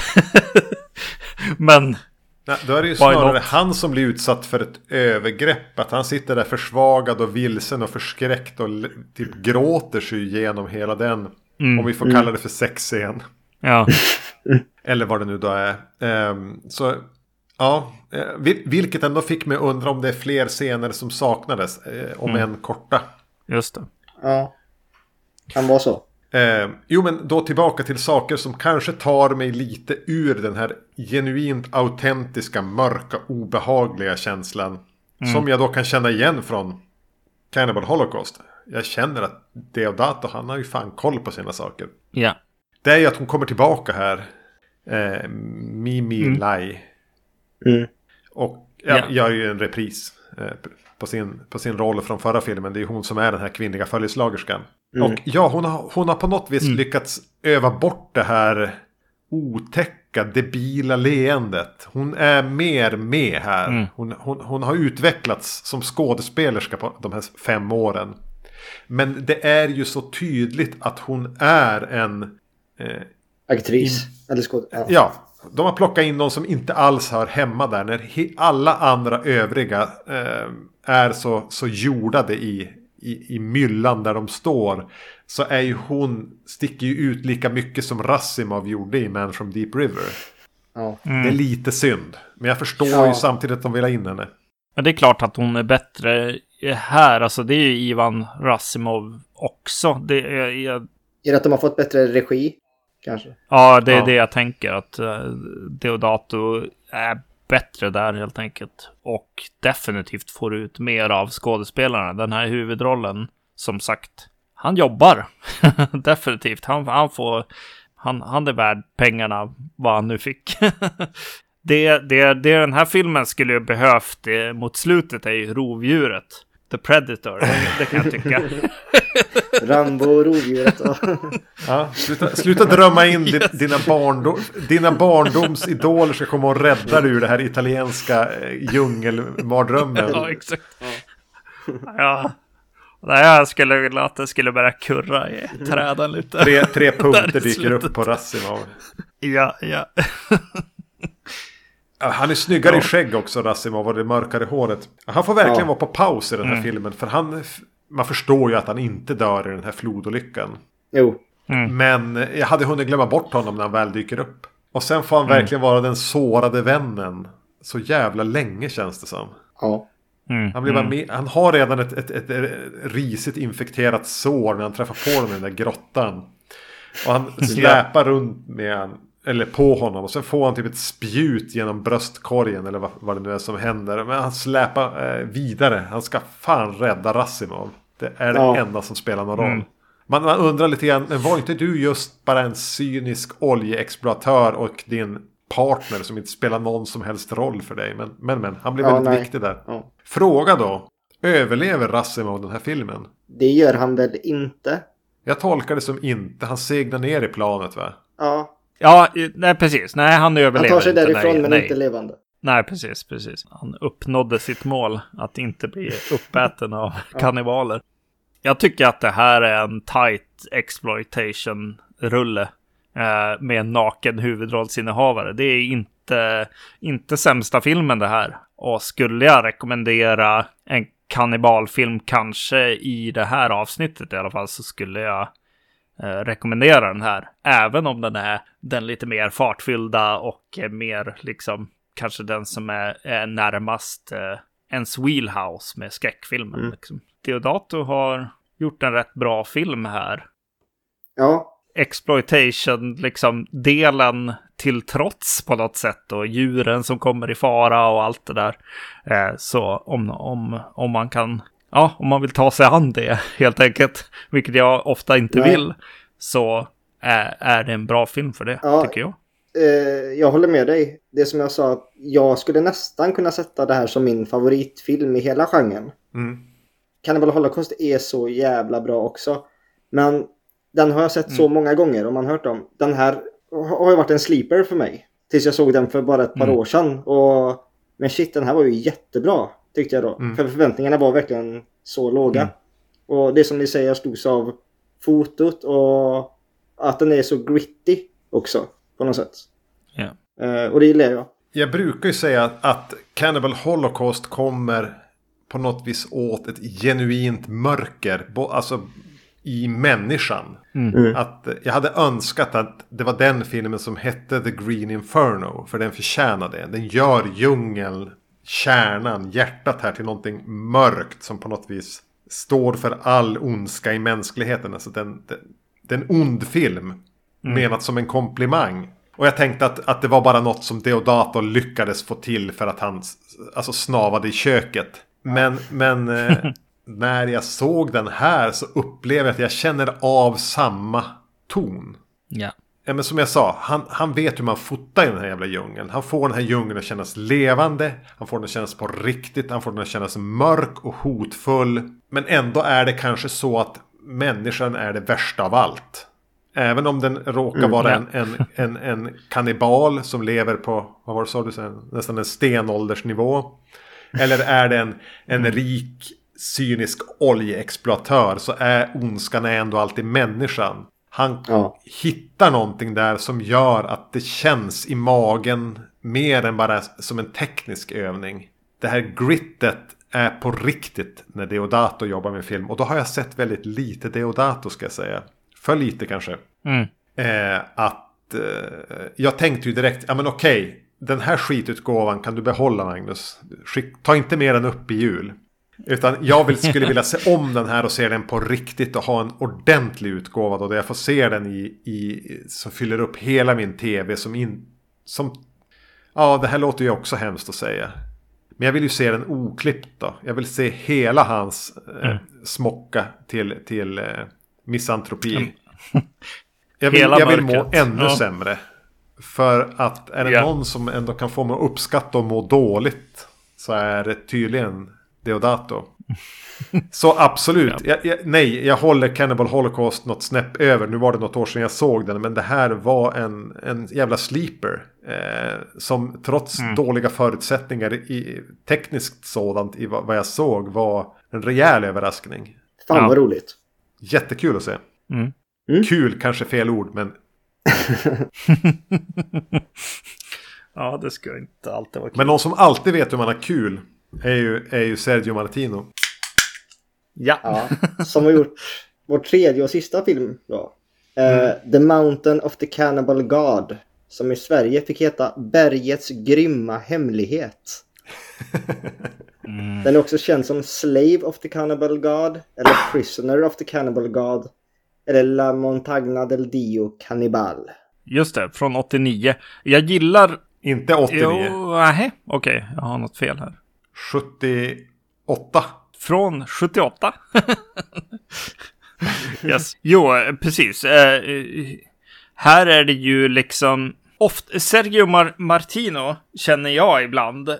Men Nej, då är det ju snarare not? han som blir utsatt för ett övergrepp. Att han sitter där försvagad och vilsen och förskräckt och typ gråter sig igenom hela den. Mm. Om vi får kalla det för sexscen. Ja, Eller vad det nu då är. Ehm, så ja, eh, vil- vilket ändå fick mig undra om det är fler scener som saknades. Eh, om Mm. än korta. just det. Ja. Kan vara så. Eh, jo men då tillbaka till saker som kanske tar mig lite ur den här genuint autentiska, mörka, obehagliga känslan. Som jag då kan känna igen från Cannibal Holocaust. Jag känner att Deodato, han har ju fan koll på sina saker. Ja. Det är ju att hon kommer tillbaka här. Eh, Mimi Mm. Lai. Mm. Och ja, gör ju en repris eh, på, sin, på sin roll från förra filmen. Det är hon som är den här kvinnliga följeslagerskan. Mm. Och ja, hon har, hon har på något vis lyckats öva bort det här otäcka, debila leendet. Hon är mer med här. Mm. Hon, hon, hon har utvecklats som skådespelerska på de här fem åren. Men det är ju så tydligt att hon är en... Eh, Aktris. Eller skåd... Ja. Ja, de har plockat in någon som inte alls hör hemma där. När he- alla andra övriga eh, är så, så jordade i, i, i myllan där de står. Så är ju hon, sticker ju ut lika mycket som Rassimov gjorde i Man from Deep River. Ja. Det är lite synd. Men jag förstår Ja. ju samtidigt att de vill ha in henne. Men det är klart att hon är bättre här. Alltså det är ju Ivan Rassimov också. Det är, jag, Är det att de har fått bättre regi? Kanske. ja, det är Ja. det jag tänker. Att uh, Deodato är bättre där helt enkelt. Och definitivt får ut mer av skådespelarna. Den här huvudrollen, som sagt, han jobbar. definitivt. Han, han får... Han, han är värd pengarna, vad han nu fick. det, det, det den här filmen skulle ju behövt eh, mot slutet är ju rovdjuret. The Predator, det, kan jag tycka. Rambo och rovdjuret. Ja. Sluta, sluta drömma in di- dina, barndom, dina barndomsidoler ska komma och rädda dig ur det här italienska eh, djungelmardrömmen. ja, exakt. Ja. Nej, jag skulle vilja att det skulle börja kurra i träden lite. Tre, tre punkter dyker upp på Rassimov. Ja, ja. Ja, Han är snyggare i skägg också, Rassimov, och det mörkare håret. Han får verkligen Ja. vara på paus i den här Mm. filmen. För han, man förstår ju att han inte dör i den här flodolyckan. Jo. Men jag hade hunnit glömma bort honom när han väl dyker upp. Och sen får han Mm. verkligen vara den sårade vännen. Så jävla länge känns det som. Ja. Mm. Han, blir bara med, han har redan ett, ett, ett, ett risigt infekterat sår när han träffar på honom i den där grottan. Och han släpar runt med eller på honom. Och sen får han typ ett spjut genom bröstkorgen eller vad, vad det nu är som händer. Men han släpar eh, vidare. Han ska fan rädda Rassimov. Det är det Ja. enda som spelar någon roll. Mm. Man, man undrar lite grann, men var inte du just bara en cynisk oljeexploatör och din partner som inte spelar någon som helst roll för dig? Men, men, men han blir Ja, väldigt nej. viktig där. ja. Fråga då. Överlever Rassimov den här filmen? Det gör han väl inte? Jag tolkar det som inte. Han segnar ner i planet va? Ja. Ja, nej precis. Nej, han Han överlever tar sig därifrån nej, men nej. inte levande. Nej, precis, precis. Han uppnådde sitt mål att inte bli uppäten av kannibaler. Jag tycker att det här är en tight exploitation-rulle eh, med en naken huvudrollsinnehavare. Det är inte, inte sämsta filmen det här. Och skulle jag rekommendera en kannibalfilm, kanske i det här avsnittet i alla fall, så skulle jag rekommendera den här. Även om den är den lite mer fartfyllda och eh, mer liksom kanske den som är, är närmast eh, ens wheelhouse med skräckfilmen. Mm. Liksom. Deodato har gjort en rätt bra film här. Ja, Exploitation, liksom delen till trots på något sätt och djuren som kommer i fara och allt det där. Eh, så om, om, om man kan, ja, om man vill ta sig an det helt enkelt, vilket jag ofta inte Nej. vill, så är, är det en bra film för det, Ja. tycker jag. eh, jag håller med dig. Det som jag sa, att jag skulle nästan kunna sätta det här som min favoritfilm i hela genren. Mm. Cannibal Holocaust är så jävla bra också. Men den har jag sett så många gånger och man har hört om. Den här har ju varit en sleeper för mig. Tills jag såg den för bara ett par Mm. år sedan. Och... Men shit, den här var ju jättebra. Tyckte jag då. Mm. För förväntningarna var verkligen så låga. Mm. Och det som ni säger slogs av fotot och att den är så gritty också. På något sätt. Ja. Eh, och det gillar jag. Jag brukar ju säga att, att Cannibal Holocaust kommer på något vis åt ett genuint mörker. Alltså i människan. Mm. Att eh, jag hade önskat att det var den filmen som hette The Green Inferno. För den förtjänar det. Den gör djungeln, kärnan, hjärtat här till någonting mörkt. Som på något vis står för all ondska i mänskligheten. Alltså den, den, det är en ond film. Menat som en komplimang. Och jag tänkte att, att det var bara något som Deodato lyckades få till för att han alltså, snavade i köket. Men, men eh, när jag såg den här så upplevde jag att jag känner av samma ton. Ja. Ja, men som jag sa, han, han vet hur man fotar i den här jävla djungeln. Han får den här djungeln att kännas levande. Han får den att kännas på riktigt. Han får den att kännas mörk och hotfull. Men ändå är det kanske så att människan är det värsta av allt. Även om den råkar vara en, en, en, en kannibal som lever på, vad var det sa du sen, nästan en stenåldersnivå. Eller är det en, en rik cynisk oljeexploatör så är ondskan ändå alltid människan. Han Ja. hittar någonting där som gör att det känns i magen mer än bara som en teknisk övning. Det här grittet är på riktigt när Deodato jobbar med film. Och då har jag sett väldigt lite Deodato ska jag säga. För lite kanske. Mm. Eh, att eh, jag tänkte ju direkt, ja men okej. Den här skitutgåvan kan du behålla Magnus. Skick, ta inte med den upp i jul. Utan jag vill, skulle vilja se om den här och se den på riktigt och ha en ordentlig utgåva då. Där jag får se den i, i som fyller upp hela min tv som in, som Ja, det här låter ju också hemskt att säga. Men jag vill ju se den oklippt då. Jag vill se hela hans eh, smocka till, till eh, misantropi. Jag vill, jag vill må ännu Ja. sämre. För att är det Ja. någon som ändå kan få mig att uppskatta och må dåligt. Så är det tydligen Deodato. Så absolut. Jag, jag, nej, jag håller Cannibal Holocaust något snäpp över. Nu var det något år sedan jag såg den. Men det här var en, en jävla sleeper. Eh, som trots dåliga förutsättningar i tekniskt sådant i vad, vad jag såg var en rejäl överraskning. Fan Ja. vad roligt. Jättekul att se. Mm. Mm. Kul kanske fel ord men Ja, det ska inte alltid vara kul. Men någon som alltid vet hur man har kul är ju, är ju Sergio Martino. Ja. Ja, som har gjort vår tredje och sista film då. Eh, The Mountain of the Cannibal God. Som i Sverige fick heta Bergets grymma hemlighet. Mm. Den är också känd som Slave of the Cannibal God. Eller Prisoner of the Cannibal God. Eller La Montagna del Dio Cannibal. Just det, från 89. Jag gillar... Inte 89. Jo, okej, jag har något fel här. 78. Från 78. yes. Jo, eh, precis. Eh, eh, här är det ju liksom... Ofta, Sergio Mar- Martino känner jag ibland eh,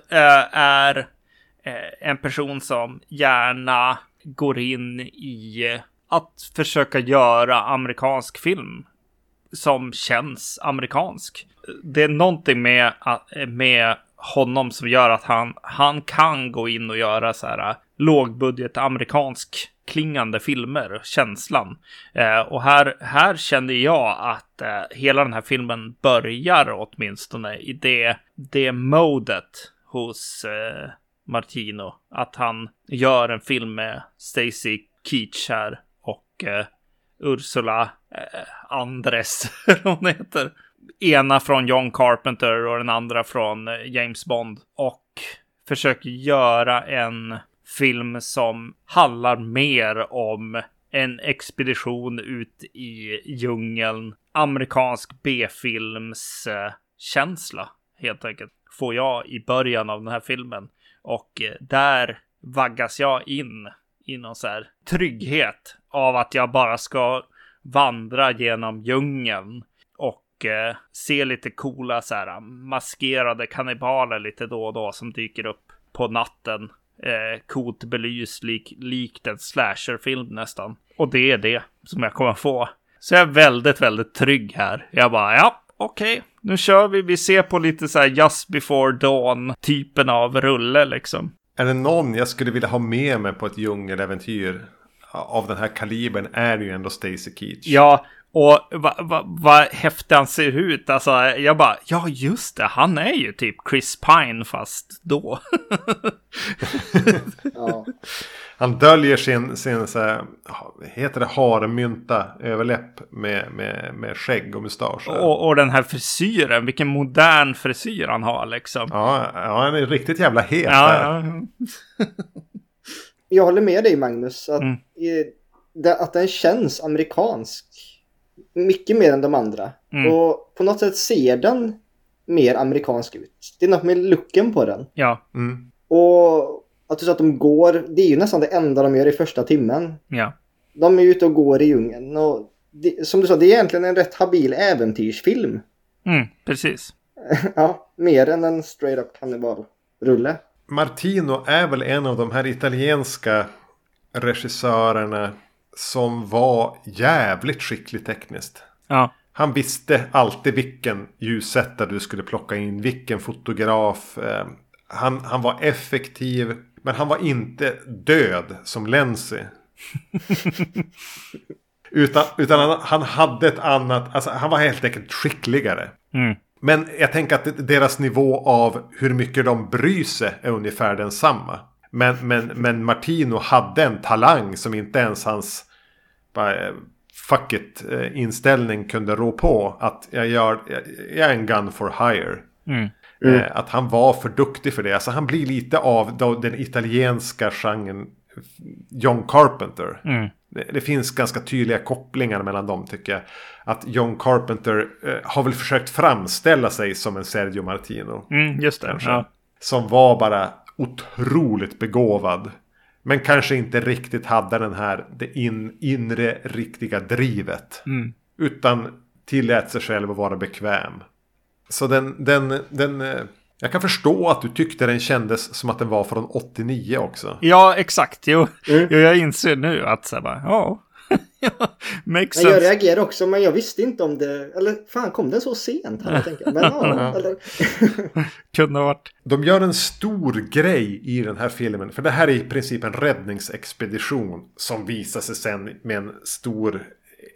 är eh, en person som gärna går in i eh, att försöka göra amerikansk film som känns amerikansk. Det är någonting med, att- med honom som gör att han, han kan gå in och göra så här äh, lågbudget amerikansk klingande filmer, känslan. Eh, och här, här kände jag att eh, hela den här filmen börjar åtminstone i det, det modet hos eh, Martino. Att han gör en film med Stacy Keach här och eh, Ursula eh, Andres, eller vad hon heter. Ena från John Carpenter och den andra från eh, James Bond. Och försöker göra en film som handlar mer om en expedition ut i djungeln. Amerikansk B-films känsla helt enkelt. Får jag i början av den här filmen. Och eh, där vaggas jag in i någon så här trygghet av att jag bara ska vandra genom djungeln och eh, se lite coola så här maskerade kannibaler lite då och då som dyker upp på natten. Eh, coolt belyst lik, likt en slasherfilm nästan. Och det är det som jag kommer få. Så jag är väldigt, väldigt trygg här. Jag bara, ja, okej, okay, nu kör vi. Vi ser på lite så här just before dawn typen av rulle liksom. Är det någon jag skulle vilja ha med mig på ett djungeläventyr av den här kalibern är det ju ändå Stacy Keach. Ja, och vad va, va häftig han ser ut. Alltså, jag bara, ja just det, han är ju typ Chris Pine fast då. ja. Han döljer sin, sin så här, heter det harmynta överläpp med, med, med skägg och mustasch. Och, och den här frisyren, vilken modern frisyr han har liksom. Ja, ja han är riktigt jävla het ja, ja. Jag håller med dig Magnus, att, mm. att den känns amerikansk. Mycket mer än de andra. Mm. Och på något sätt ser den mer amerikansk ut. Det är något med looken på den. Ja. Mm. Och att du sa att de går, det är ju nästan det enda de gör i första timmen. Ja. De är ute och går i djungeln och det, som du sa, det är egentligen en rätt habil äventyrsfilm. Mm, precis. ja, mer än en straight up kannibalrulle. Martino är väl en av de här italienska regissörerna som var jävligt skicklig tekniskt. Ja. Han visste alltid vilken ljussättare du skulle plocka in, vilken fotograf. Eh, han, han var effektiv. Men han var inte död som Lenzi. utan utan han, han, hade ett annat, alltså han var helt enkelt skickligare. Mm. Men jag tänker att deras nivå av hur mycket de bryr sig är ungefär densamma. Men, men, men Martino hade en talang som inte ens hans bara, eh, fuck it eh, inställning kunde rå på. Att jag, gör, jag är en gun for hire. Mm. Mm. Eh, att han var för duktig för det. Alltså han blir lite av den italienska genren John Carpenter. Mm. Det, det, finns ganska tydliga kopplingar mellan dem tycker jag. Att John Carpenter eh, har väl försökt framställa sig som en Sergio Martino. Mm, just det. Ja. Som var bara otroligt begåvad. Men kanske inte riktigt hade den här det in, inre riktiga drivet. Mm. Utan tillät sig själv att vara bekväm. Så den, den, den, eh, jag kan förstå att du tyckte den kändes som att den var från 89 också. Ja, exakt. Jo, mm. jo jag inser nu att så bara, ja. Makes sense. Jag reagerar också, men jag visste inte om det. Eller fan, kom den så sent? Jag. Men, ja, eller... Kunde ha varit. De gör en stor grej i den här filmen. För det här är i princip en räddningsexpedition. Som visar sig sen med en stor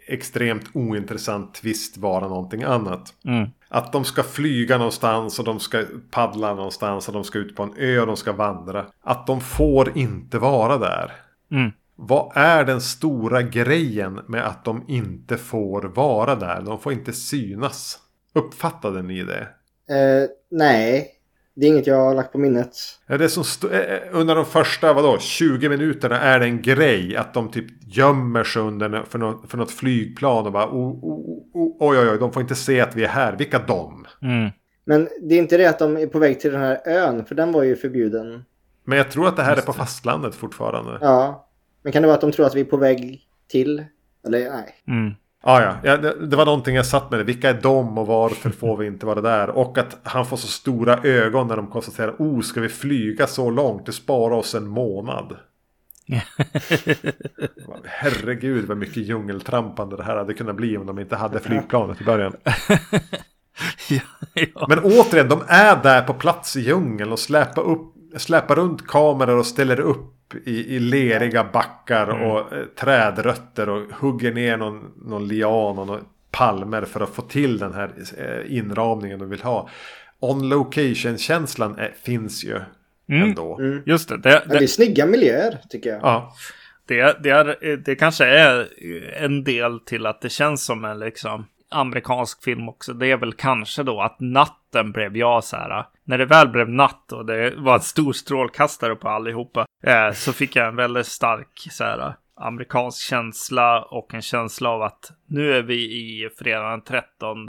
extremt ointressant twist vara någonting annat. Mm. Att de ska flyga någonstans och de ska paddla någonstans och de ska ut på en ö och de ska vandra. Att de får inte vara där. Mm. Vad är den stora grejen med att de inte får vara där? De får inte synas. Uppfattade ni det? Uh, nej, det är inget jag har lagt på minnet. Ja, det som eh, eh, under de första vadå, 20 minuterna är det en grej att de typ gömmer sig under för något, för något flygplan och bara oh, oh, oh, oj oj oj, de får inte se att vi är här. Vilka de? Mm. Men det är inte det att de är på väg till den här ön, för den var ju förbjuden. Men jag tror att det här är på fastlandet fortfarande. Ja, men kan det vara att de tror att vi är på väg till? Eller nej. Mm. Ah, ja, ja det, det, var någonting jag satt med. Det. Vilka är de och varför får vi inte vara där? Och att han får så stora ögon när de konstaterar. Oh, ska vi flyga så långt? Det sparar oss en månad. Herregud vad mycket djungeltrampande det här hade kunnat bli om de inte hade flygplanet i början. ja, ja. Men återigen, de är där på plats i djungeln och släpar, upp, släpar runt kameror och ställer upp i, i leriga backar mm. och eh, trädrötter och hugger ner någon, någon lian och någon palmer för att få till den här eh, inramningen de vill ha. On location-känslan är, finns ju Mm. ändå. Mm. Just det. Det, Men det är det, snygga miljöer tycker jag. Ja, det, det, är, det kanske är en del till att det känns som en liksom amerikansk film också. Det är väl kanske då att natten blev jag så här. När det väl blev natt och det var en stor strålkastare på allihopa. Eh, så fick jag en väldigt stark så här amerikansk känsla och en känsla av att nu är vi i fredag den 13.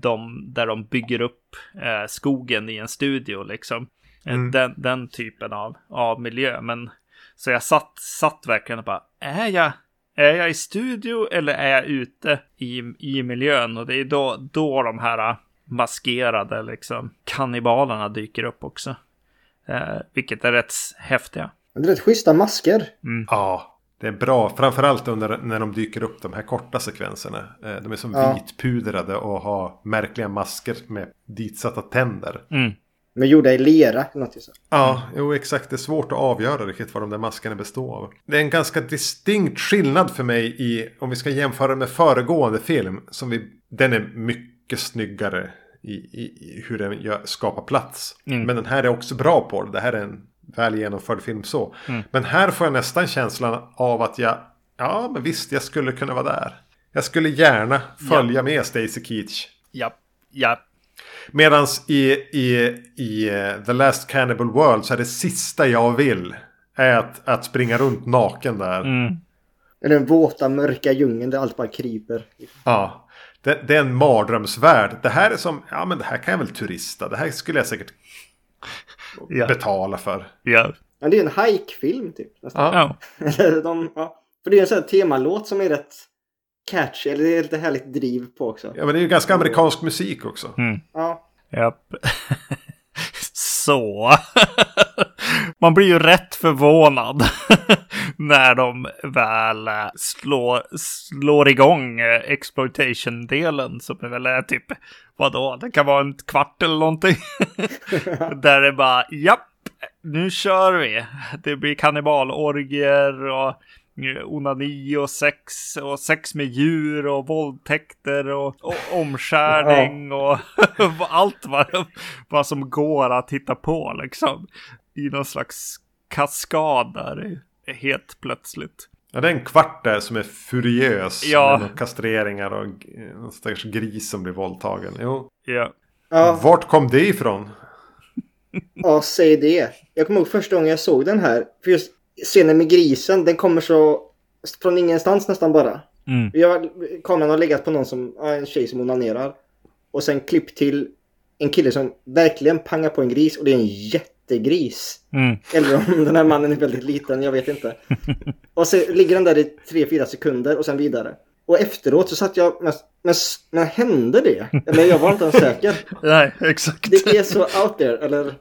De, där de bygger upp eh, skogen i en studio liksom. Eh, Mm. Den, den typen av, av miljö. Men så jag satt, satt verkligen och bara, är jag, är jag i studio eller är jag ute i, i miljön? Och det är då, då de här maskerade liksom kannibalerna dyker upp också. Eh, vilket är rätt häftiga. Det är rätt schyssta masker. ja, det är bra. Framförallt under när de dyker upp de här korta sekvenserna. Eh, De är som Ja. vitpudrade och har märkliga masker med ditsatta tänder. Mm. Men gjorda i lera. Något så. Ja, jo exakt. Det är svårt att avgöra riktigt vad de där maskerna består av. Det är en ganska distinkt skillnad för mig i, om vi ska jämföra med föregående film. Som vi, den är mycket snyggare i, i, hur den gör, skapar plats. Mm. Men den här är också bra på det. Det här är en väl genomförd film så. Mm. Men här får jag nästan känslan av att jag, ja men visst jag skulle kunna vara där. Jag skulle gärna följa med Stacy Keach. Ja, ja, Medan i, i, i eh, The Last Cannibal World så är det sista jag vill. Är att, att springa runt naken där. mm. I Den våta mörka djungeln där allt bara kryper. Ja. Det, det är en mardrömsvärld. Det här är som, ja men det här kan jag väl turista. Det här skulle jag säkert Ja. betala för. ja, Men det är en hike-film typ. nästan. Ja. ja. De, ja. För det är en sån här temalåt som är rätt catchy. Eller det är lite härligt driv på också. ja men det är ju ganska amerikansk musik också. Mm. Ja. Japp. Så. Man blir ju rätt förvånad när de väl eh, slår, slår igång eh, exploitation-delen som är väl är typ, vadå, det kan vara en kvart eller någonting. Där det bara, japp, nu kör vi. Det blir kannibalorgier och eh, onani och sex och sex med djur och våldtäkter och, och omskärning och allt vad, vad som går att hitta på liksom. I någon slags kaskad där helt plötsligt. Ja, det är en kvart där som är furiös. Ja. Med kastreringar och en stackars gris som blir våldtagen. Jo. Ja. Ja, Vart kom det ifrån? ja, säg det. Jag kommer ihåg första gången jag såg den här. För just scenen med grisen, den kommer så från ingenstans nästan bara. Mm. Har, kameran har legat på någon som, en tjej som onanerar. Och sen klipp till en kille som verkligen pangar på en gris och det är en jättegris. Mm. Eller om den här mannen är väldigt liten, jag vet inte. Och så ligger den där i 3-4 sekunder och sen vidare. Och efteråt så satt jag, men, men, men hände det? Eller jag var inte ens säker. Nej, exakt. Det är så out there, eller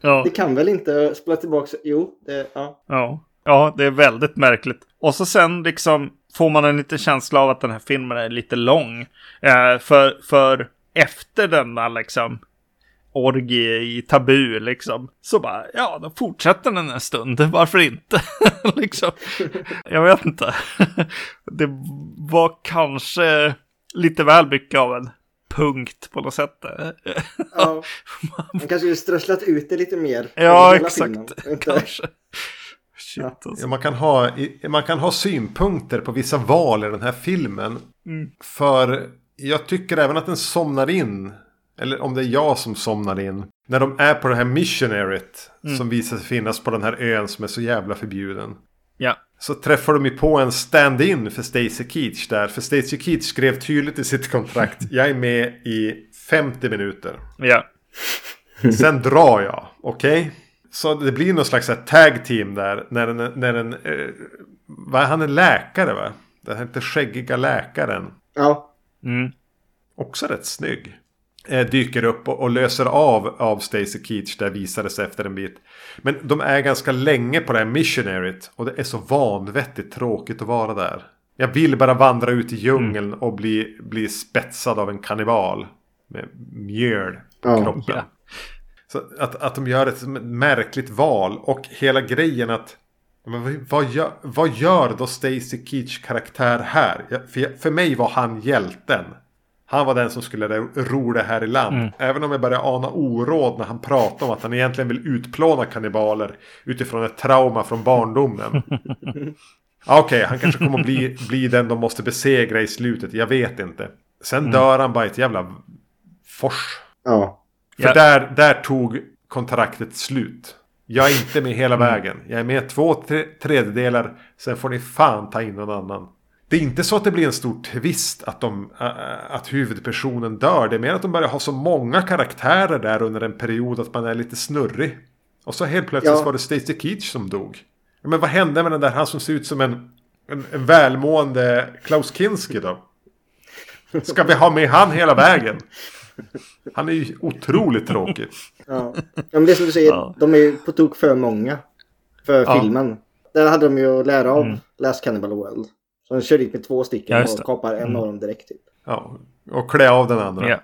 Ja. det kan väl inte spela tillbaka, jo, det, ja. Ja. Ja, det är väldigt märkligt. Och så sen liksom får man en liten känsla av att den här filmen är lite lång. Eh, för, för efter denna liksom orgie i tabu liksom. Så bara, ja, då fortsätter den en stund. Varför inte? liksom. Jag vet inte. det var kanske lite väl mycket av en punkt på något sätt. ja. Man kanske skulle strösslat ut det lite mer. ja, filmen. exakt. Inte- Kanske. Shit, Ja. alltså. Ja, man, kan ha, man kan ha synpunkter på vissa val i den här filmen. Mm. För jag tycker även att den somnar in. Eller om det är jag som somnar in. När de är på det här missionaryt. Mm. Som visar sig finnas på den här ön som är så jävla förbjuden. Ja. Så träffar de ju på en stand-in för Stacy Keach där. För Stacy Keach skrev tydligt i sitt kontrakt. jag är med i 50 minuter. Ja. Sen drar jag. Okej? Så det blir någon slags tag team där. När en, när en eh, vad, han är läkare va? Den här lite skäggiga läkaren. Ja, Mm. Också rätt snygg. Eh, dyker upp och, och löser av av Stacy Keach. Där visade sig efter en bit. Men de är ganska länge på det här missionaryt. Och det är så vanvettigt tråkigt att vara där. Jag vill bara vandra ut i djungeln och bli, bli spetsad av en kannibal. Med mjöl på Ja. kroppen. Ja. Så att, att de gör ett märkligt val och hela grejen att Men vad- vad gör, vad gör då Stacy Keach karaktär här? För, jag- för mig var han hjälten. Han var den som skulle ro- det här i land. Även om jag började ana oråd när han pratade om att han egentligen vill utplåna kannibaler utifrån ett trauma från barndomen. Ja, Okej, han kanske kommer att bli, bli den de måste besegra i slutet. Jag vet inte. Sen dör han bara i ett jävla fors. Ja. För Ja. där, där tog kontraktet slut. Jag är inte med hela vägen. Jag är med två tre, tredjedelar. Sen får ni fan ta in någon annan. Det är inte så att det blir en stor twist att, de, att huvudpersonen dör. Det är mer att de börjar ha så många karaktärer där under en period att man är lite snurrig. Och så helt plötsligt Ja. var det Stacy Keach som dog. Men vad hände med den där han som ser ut som en, en, en välmående Klaus Kinski då? Ska vi ha med han hela vägen? Han är ju otroligt tråkig. Ja. ja, men det är som du säger, Ja. de är ju på tok för många för Ja. filmen. Där hade de ju att lära av Mm. Last Cannibal World. Så de kör dit med två stycken Ja, och kapar en Mm. av dem direkt typ. Ja, och klä av den andra. Ja.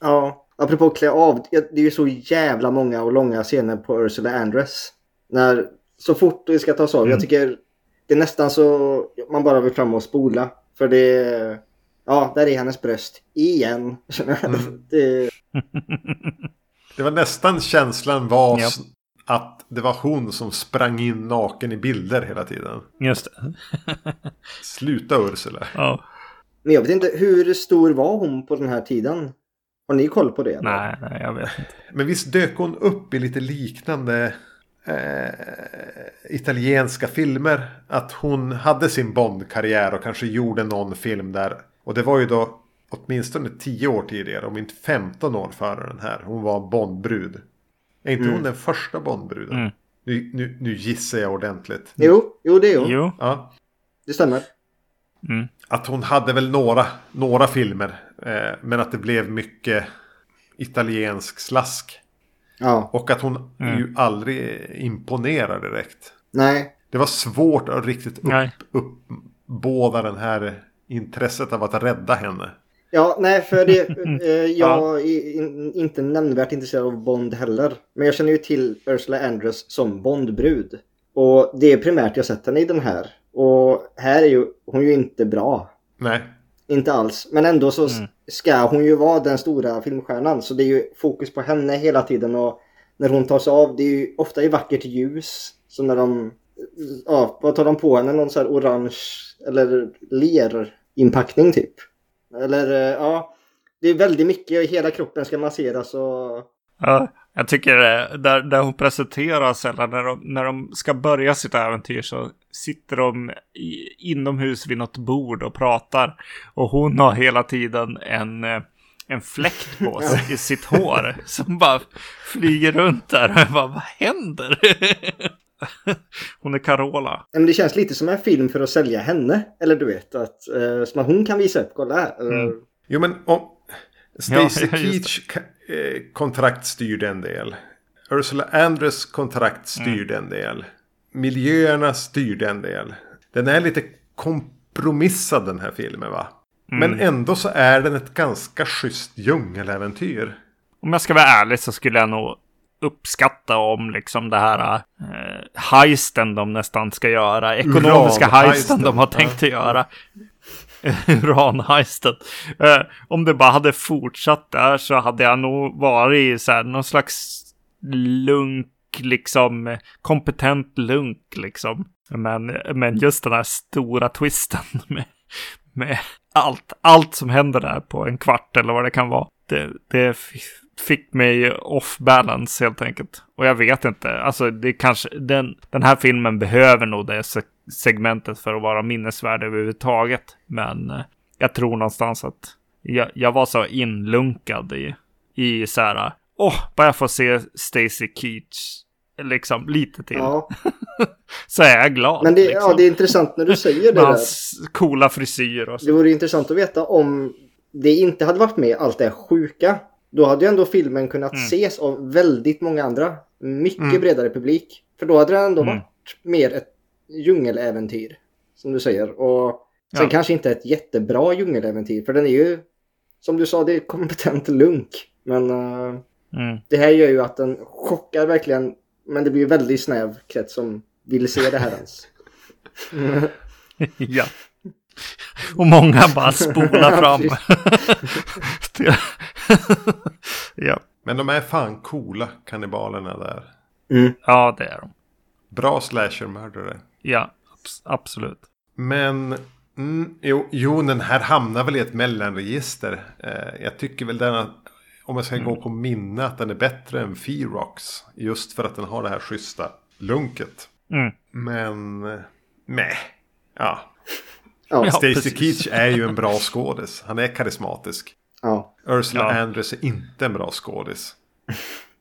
Ja, apropå klä av. Det är ju så jävla många och långa scener på Ursula Andress. När, så fort det ska tas av. Mm. Jag tycker det är nästan så man bara vill fram och spola. För det, ja, där är hennes bröst igen. Mm. det, Det var nästan känslan var Ja. att det var hon som sprang in naken i bilder hela tiden. Just det. Sluta Ursula. Ja. men jag vet inte, hur stor var hon på den här tiden? Har ni koll på det? eller? Nej, nej, jag vet inte. Men visst dök hon upp i lite liknande eh, italienska filmer. Att hon hade sin Bond-karriär och kanske gjorde någon film där. Och det var ju då åtminstone 10 år tidigare, om inte 15 år före den här. Hon var Bondbrud. Är inte Mm. hon den första Bondbruden? Mm. Nu, nu, nu gissar jag ordentligt. Jo, jo det är hon. Jo. Ja, Det stämmer. Mm. att hon hade väl några, några filmer. Eh, men att det blev mycket italiensk slask. Ja, Och att hon Mm. ju aldrig imponerar direkt. nej. Det var svårt att riktigt upp, uppbåda den här intresset av att rädda henne. Ja, nej, för det, eh, jag är in, inte nämnvärt intresserad av Bond heller. Men jag känner ju till Ursula Andress som Bondbrud. Och det är primärt jag sett henne i den här. Och här är ju hon ju inte bra. Nej, Inte alls. Men ändå så Mm. ska hon ju vara den stora filmstjärnan. Så det är ju fokus på henne hela tiden. Och när hon tar sig av, det är ju ofta i vackert ljus. Så när de, ja, vad tar de på henne? Någon så här orange eller lerinpackning typ. Eller eh, ja, det är väldigt mycket. Hela kroppen ska masseras och... Ja, jag tycker eh, där, där hon presenteras eller när de, när de ska börja sitt äventyr så sitter de i, inomhus vid något bord och pratar. Och hon har hela tiden en, eh, en fläkt på sig i sitt hår som bara flyger runt där. Och jag bara, vad händer? hon är Carola. Men det känns lite som en film för att sälja henne. Eller du vet, att, eh, som att hon kan visa upp. Kolla här. Mm. jo men om Stacey Ja, Keach eh, kontrakt styrde en del. Ursula Andress kontrakt styrde en del. Miljöerna styrde en del. Den är lite kompromissad den här filmen va? Men ändå så är den ett ganska schysst djungeläventyr. Om jag ska vara ärlig så skulle jag nog uppskatta om liksom det här eh, heisten de nästan ska göra. Ekonomiska heisten de har ja. tänkt att göra. Uranheisten. Eh, om det bara hade fortsatt där så hade jag nog varit så här någon slags lunk liksom kompetent lunk liksom. Men, men just den här stora twisten med, med allt, allt som händer där på en kvart eller vad det kan vara. Det, det fick mig off balance helt enkelt. Och jag vet inte, alltså det kanske, den, den här filmen behöver nog det se- segmentet för att vara minnesvärd överhuvudtaget. Men eh, jag tror någonstans att jag, jag var så inlunkad i, i så här, åh, bara jag får se Stacy Keach liksom lite till. ja. Så är jag glad. Men det, liksom. ja, det är intressant när du säger det Med där. hans coola frisyr och så. Det vore intressant att veta om det inte hade varit med allt det här sjuka. Då hade ju ändå filmen kunnat Mm. ses av väldigt många andra. Mycket Mm. bredare publik. För då hade det ändå Mm. varit mer ett djungeläventyr. Som du säger. Och sen Ja. kanske inte ett jättebra djungeläventyr. För den är ju, som du sa, det är kompetent lunk. Men Mm. det här gör ju att den chockar verkligen. Men det blir ju väldigt snäv krets som vill se det här ens. ja. Och många bara spolar fram. ja. Men de är fan coola kannibalerna där. Mm. ja, det är de. Bra slashermördare. Ja, abs absolut. Men mm, jo, jo, den här hamnar väl i ett mellanregister. Eh, jag tycker väl den om jag ska gå på minne att den är bättre än Ferox. Just för att den har det här schyssta lunket. Mm. Men, eh, meh. Ja, Ja. Stacy precis. Keach är ju en bra skådis. Han är karismatisk. ja. Ursula Ja. Andress är inte en bra skådis.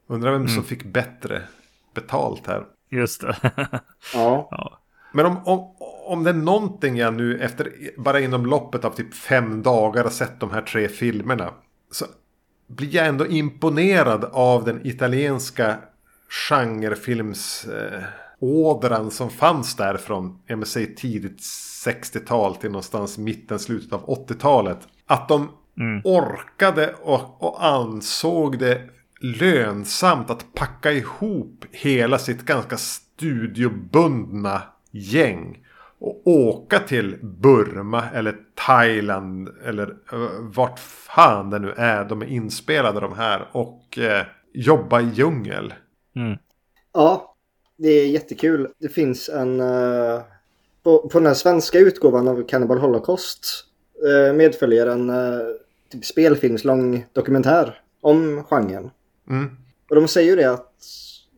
Undrar vem som fick bättre betalt här. Just det. ja. ja. Men om, om, om det är någonting jag nu efter bara inom loppet av typ fem dagar har sett de här tre filmerna. Så blir jag ändå imponerad av den italienska genrefilmsådran eh, ådran som fanns där från säga, tidigt 60-tal till någonstans mitten, slutet av 80-talet. Att de Mm. orkade och, och ansåg det lönsamt att packa ihop hela sitt ganska studiobundna gäng. Och åka till Burma eller Thailand eller uh, vart fan det nu är de är inspelade de här. Och eh, jobba i djungel. Mm. Ja, det är jättekul. Det finns en... eh, på, på den här svenska utgåvan av Cannibal Holocaust uh, medföljer en uh, typ spelfilmslång dokumentär om genren. Mm. Och de säger ju det att,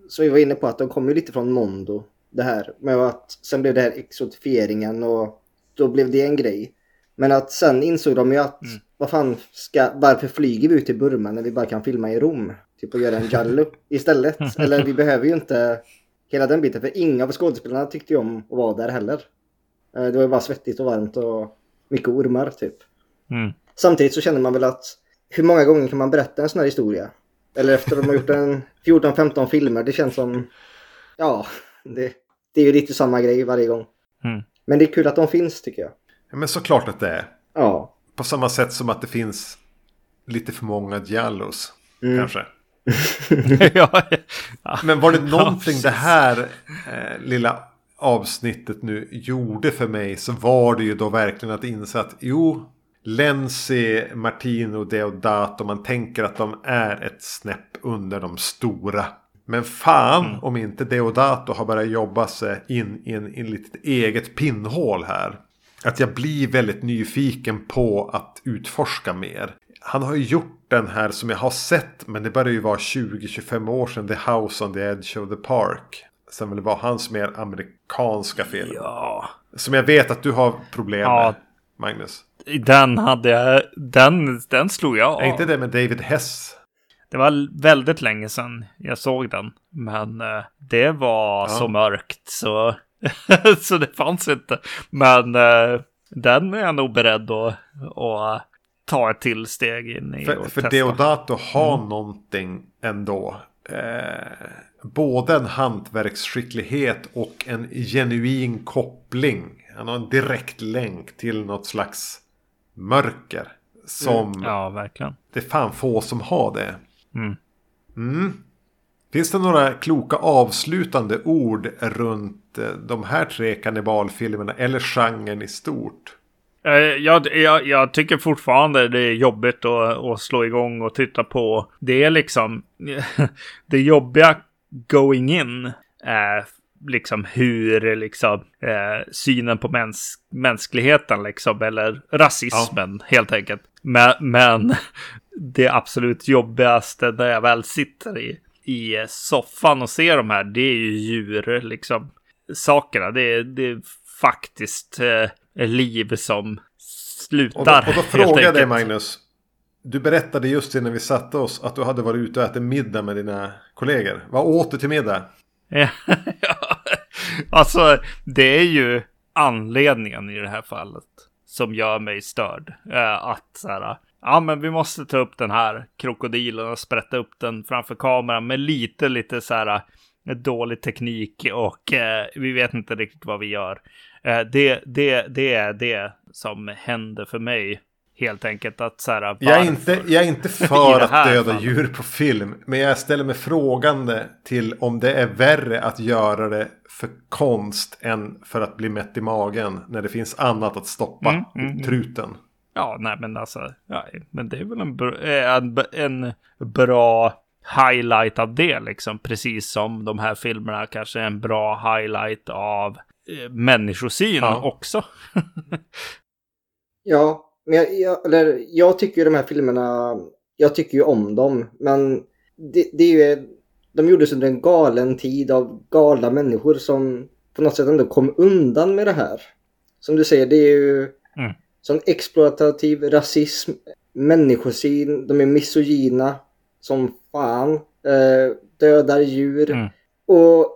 som vi var inne på, att de kommer lite från Mondo. Det här med att sen blev det här exotifieringen och då blev det en grej. Men att sen insåg de ju att Mm. vad fan ska, varför flyger vi ut till Burma när vi bara kan filma i Rom? Typ och göra en jallo istället. Eller vi behöver ju inte hela den biten för inga av skådespelarna tyckte ju om att vara där heller. Eh, Det var ju bara svettigt och varmt och mycket ormar typ. Mm. Samtidigt så känner man väl att hur många gånger kan man berätta en sån här historia? Eller efter att de har gjort en 14-15 filmer, det känns som... Ja, det, det är ju lite samma grej varje gång. Mm. Men det är kul att de finns tycker jag. Ja, men såklart att det är. Ja. På samma sätt som att det finns lite för många Giallos. Mm. Kanske. Ja. ja. Men var det någonting det här eh, lilla avsnittet nu gjorde för mig så var det ju då verkligen att inse att jo, Lenzi, Martino, Deodato, man tänker att de är ett snäpp under de stora. Men fan om inte Deodato har börjat jobba sig in i en, en litet eget pinnhål här. Att jag blir väldigt nyfiken på att utforska mer. Han har ju gjort den här som jag har sett, men det börjar ju vara 20-25 år sedan, The House on the Edge of the Park. Vill det vara hans mer amerikanska film. ja. Som jag vet att du har problem Ja. med, Magnus. Den hade jag, den, den slog jag av. Är inte det med David Hess? Det var väldigt länge sedan jag såg den. Men eh, det var Ja. så mörkt så, så det fanns inte. Men eh, den är jag nog beredd att, att ta ett till steg in i För, och för testa. Deodato har någonting ändå. Eh, både en hantverksskicklighet och en genuin koppling. Han har en direkt länk till något slags mörker. Som Ja, verkligen. det är fan få som har det. Mm. Mm. Finns det några kloka avslutande ord runt eh, de här tre kannibalfilmerna eller genren i stort? Eh, Jag, jag, jag tycker fortfarande det är jobbigt att, att slå igång och titta på. Det är liksom det jobbiga going in är liksom hur liksom eh, synen på mäns mänskligheten liksom eller rasismen helt enkelt. Men, men det absolut jobbigaste när jag väl sitter i, i soffan och ser de här, det är ju djur liksom sakerna. Det det är faktiskt eh, liv som slutar. Och då, och då frågar jag dig. Magnus. Du berättade just innan vi satte oss att du hade varit ute och ätit middag med dina kollegor. Vad åt du till middag? Ja, alltså, det är ju anledningen i det här fallet som gör mig störd. Eh, att så här, ja men vi måste ta upp den här krokodilen och sprätta upp den framför kameran med lite, lite så här dålig teknik och eh, vi vet inte riktigt vad vi gör. Eh, det, det, det är det som händer för mig Helt enkelt att så här, jag, är inte, jag är inte för att döda fallet. djur på film. Men jag ställer mig frågande till om det är värre att göra det för konst än för att bli mätt i magen. När det finns annat att stoppa Mm, mm, mm. truten. Ja, nej men alltså, ja, men det är väl en, eh, en, en bra highlight av det liksom. Precis som de här filmerna kanske är en bra highlight av eh, människosyn Ja. också. Ja, men jag, jag, eller, jag tycker ju de här filmerna, jag tycker ju om dem, men det, det är ju, de gjordes under en galen tid av galna människor som på något sätt ändå kom undan med det här. Som du säger, det är ju Mm. sån exploatativ rasism, människosyn, de är misogyna som fan, eh, dödar djur Mm. och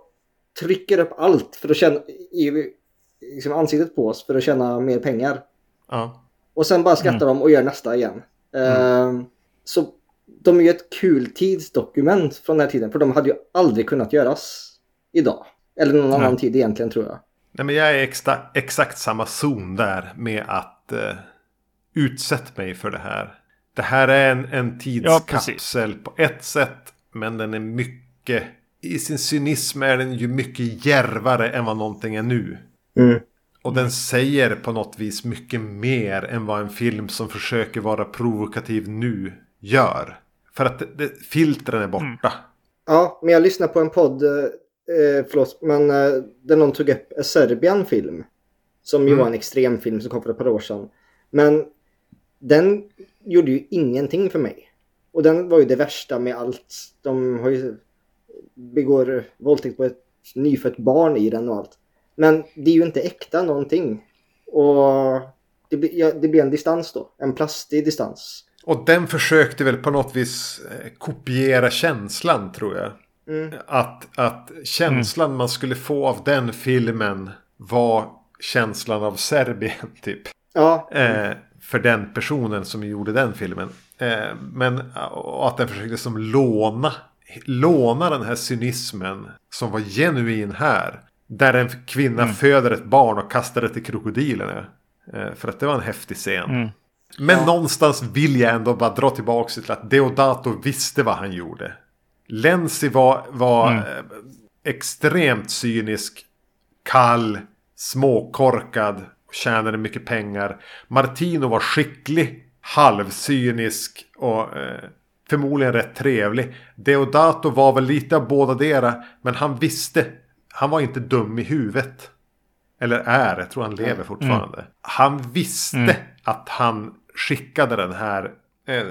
trycker upp allt för att känna i liksom ansiktet på oss för att tjäna mer pengar. Ja. Och sen bara skrattar de och gör nästa igen. Ehm, så de är ju ett kul tidsdokument från den här tiden. För de hade ju aldrig kunnat göras idag. Eller någon annan tid egentligen tror jag. Nej, men jag är extra, exakt samma zon där med att eh, utsätta mig för det här. Det här är en, en tidskapsel på ett sätt. Men den är mycket... I sin cynism är den ju mycket järvare än vad någonting är nu. Och den säger på något vis mycket mer än vad en film som försöker vara provokativ nu gör. För att det, det, filtren är borta. Ja, men jag lyssnade på en podd, eh, förlåt, men eh, där någon tog upp en Serbian film. Som ju Mm. var en extremfilm som kom för ett par år sedan. Men den gjorde ju ingenting för mig. Och den var ju det värsta med allt. De har ju begår våldtäkt på ett nyfött barn i den och allt. Men det är ju inte äkta någonting. Och det, blir- ja, det blir en distans då. En plastig distans. Och den försökte väl på något vis eh, kopiera känslan tror jag. Mm. Att, att känslan man skulle få av den filmen var känslan av Serbien typ. Ja, Eh, för den personen som gjorde den filmen. Eh, men att den försökte som låna, låna den här cynismen som var genuin här. Där en kvinna föder ett barn och kastar det till krokodilerna. Eh, för att det var en häftig scen. Mm. Men någonstans vill jag ändå bara dra tillbaka till att Deodato visste vad han gjorde. Lenzi var, var Mm. eh, extremt cynisk, kall, småkorkad och tjänade mycket pengar. Martino var skicklig, halvcynisk och eh, förmodligen rätt trevlig. Deodato var väl lite av båda dera, men han visste. Han var inte dum i huvudet. Eller är, jag tror han lever fortfarande. Han visste att han skickade den här eh,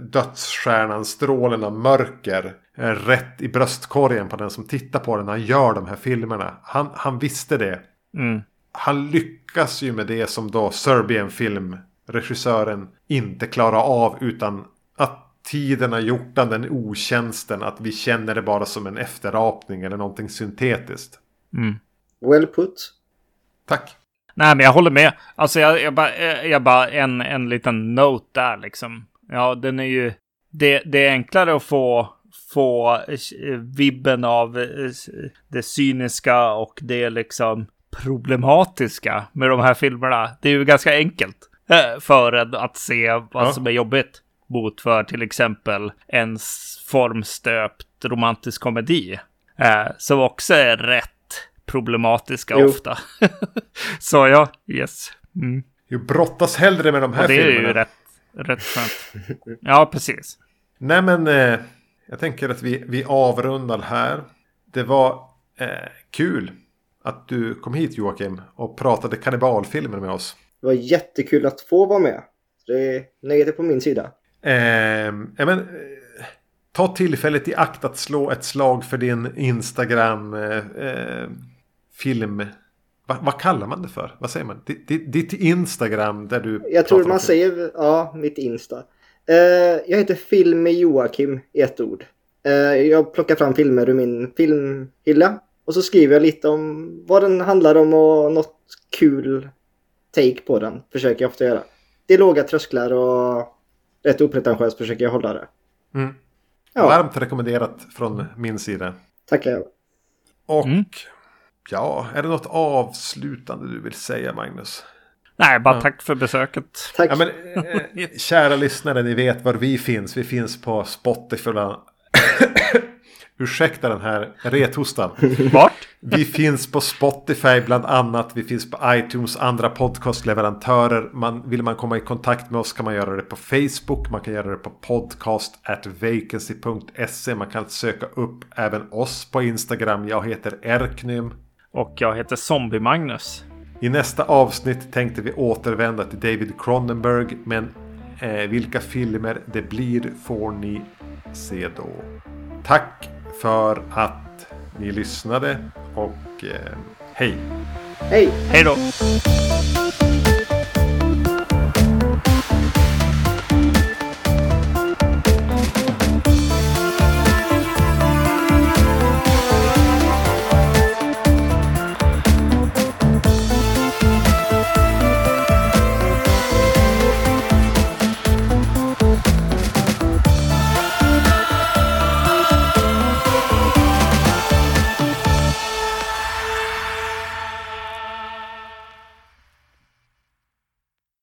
dödsstjärnan, strålen av mörker. Eh, rätt i bröstkorgen på den som tittar på den när han gör de här filmerna. Han, han visste det. Mm. Han lyckas ju med det som då Serbian Film, regissören, inte klarar av utan att tiden har gjort den den otjänsten att vi känner det bara som en efterapning eller någonting syntetiskt. Mm. well put. Tack. Nej, men jag håller med. Alltså, jag, jag bara, jag bara en, en liten note där liksom. Ja, den är ju... Det, det är enklare att få, få eh, vibben av eh, det cyniska och det liksom problematiska med de här filmerna. Det är ju ganska enkelt eh, för en att se vad Ja. som är jobbigt mot för till exempel en formstöpt romantisk komedi. Eh, som också är rätt problematiska Jo. ofta. Så ja, yes. Mm. Du brottas hellre med de här Och det är filmerna. ju rätt, rätt skönt. Ja, precis. Nej men eh, jag tänker att vi, vi avrundar här. Det var eh, kul att du kom hit Joakim och pratade kannibalfilmer med oss. Det var jättekul att få vara med. Det är nöjet på min sida. Eh, ja, men, eh, ta tillfället i akt att slå ett slag för din Instagram eh, eh, film. Va, vad kallar man det för? Vad säger man? Ditt, ditt, Instagram där du... Jag tror om man säger, ja, mitt Insta. Eh, jag heter Film med Joakim i ett ord. Eh, jag plockar fram filmer ur min filmhylla. Och så skriver jag lite om vad den handlar om och något kul take på den. Försöker jag ofta göra. Det är låga trösklar och rätt opretentiöst försöker jag hålla det. Mm. Ja, Varmt rekommenderat från min sida. tackar jag. Och Mm. ja, är det något avslutande du vill säga Magnus? Nej, bara ja. tack för besöket. Tack. Ja, men, eh, kära lyssnare, ni vet var vi finns. Vi finns på Spotify. Ursäkta den här rethostan. Vart? Vi finns på Spotify bland annat. Vi finns på iTunes, andra podcastleverantörer. Man, vill man komma i kontakt med oss kan man göra det på Facebook. Man kan göra det på podcast at vacancy.se. Man kan söka upp även oss på Instagram. Jag heter Erknym. Och jag heter Zombie Magnus. I nästa avsnitt tänkte vi återvända till David Cronenberg. Men eh, vilka filmer det blir får ni se då. Tack för att ni lyssnade och eh, hej! Hej! Hej då!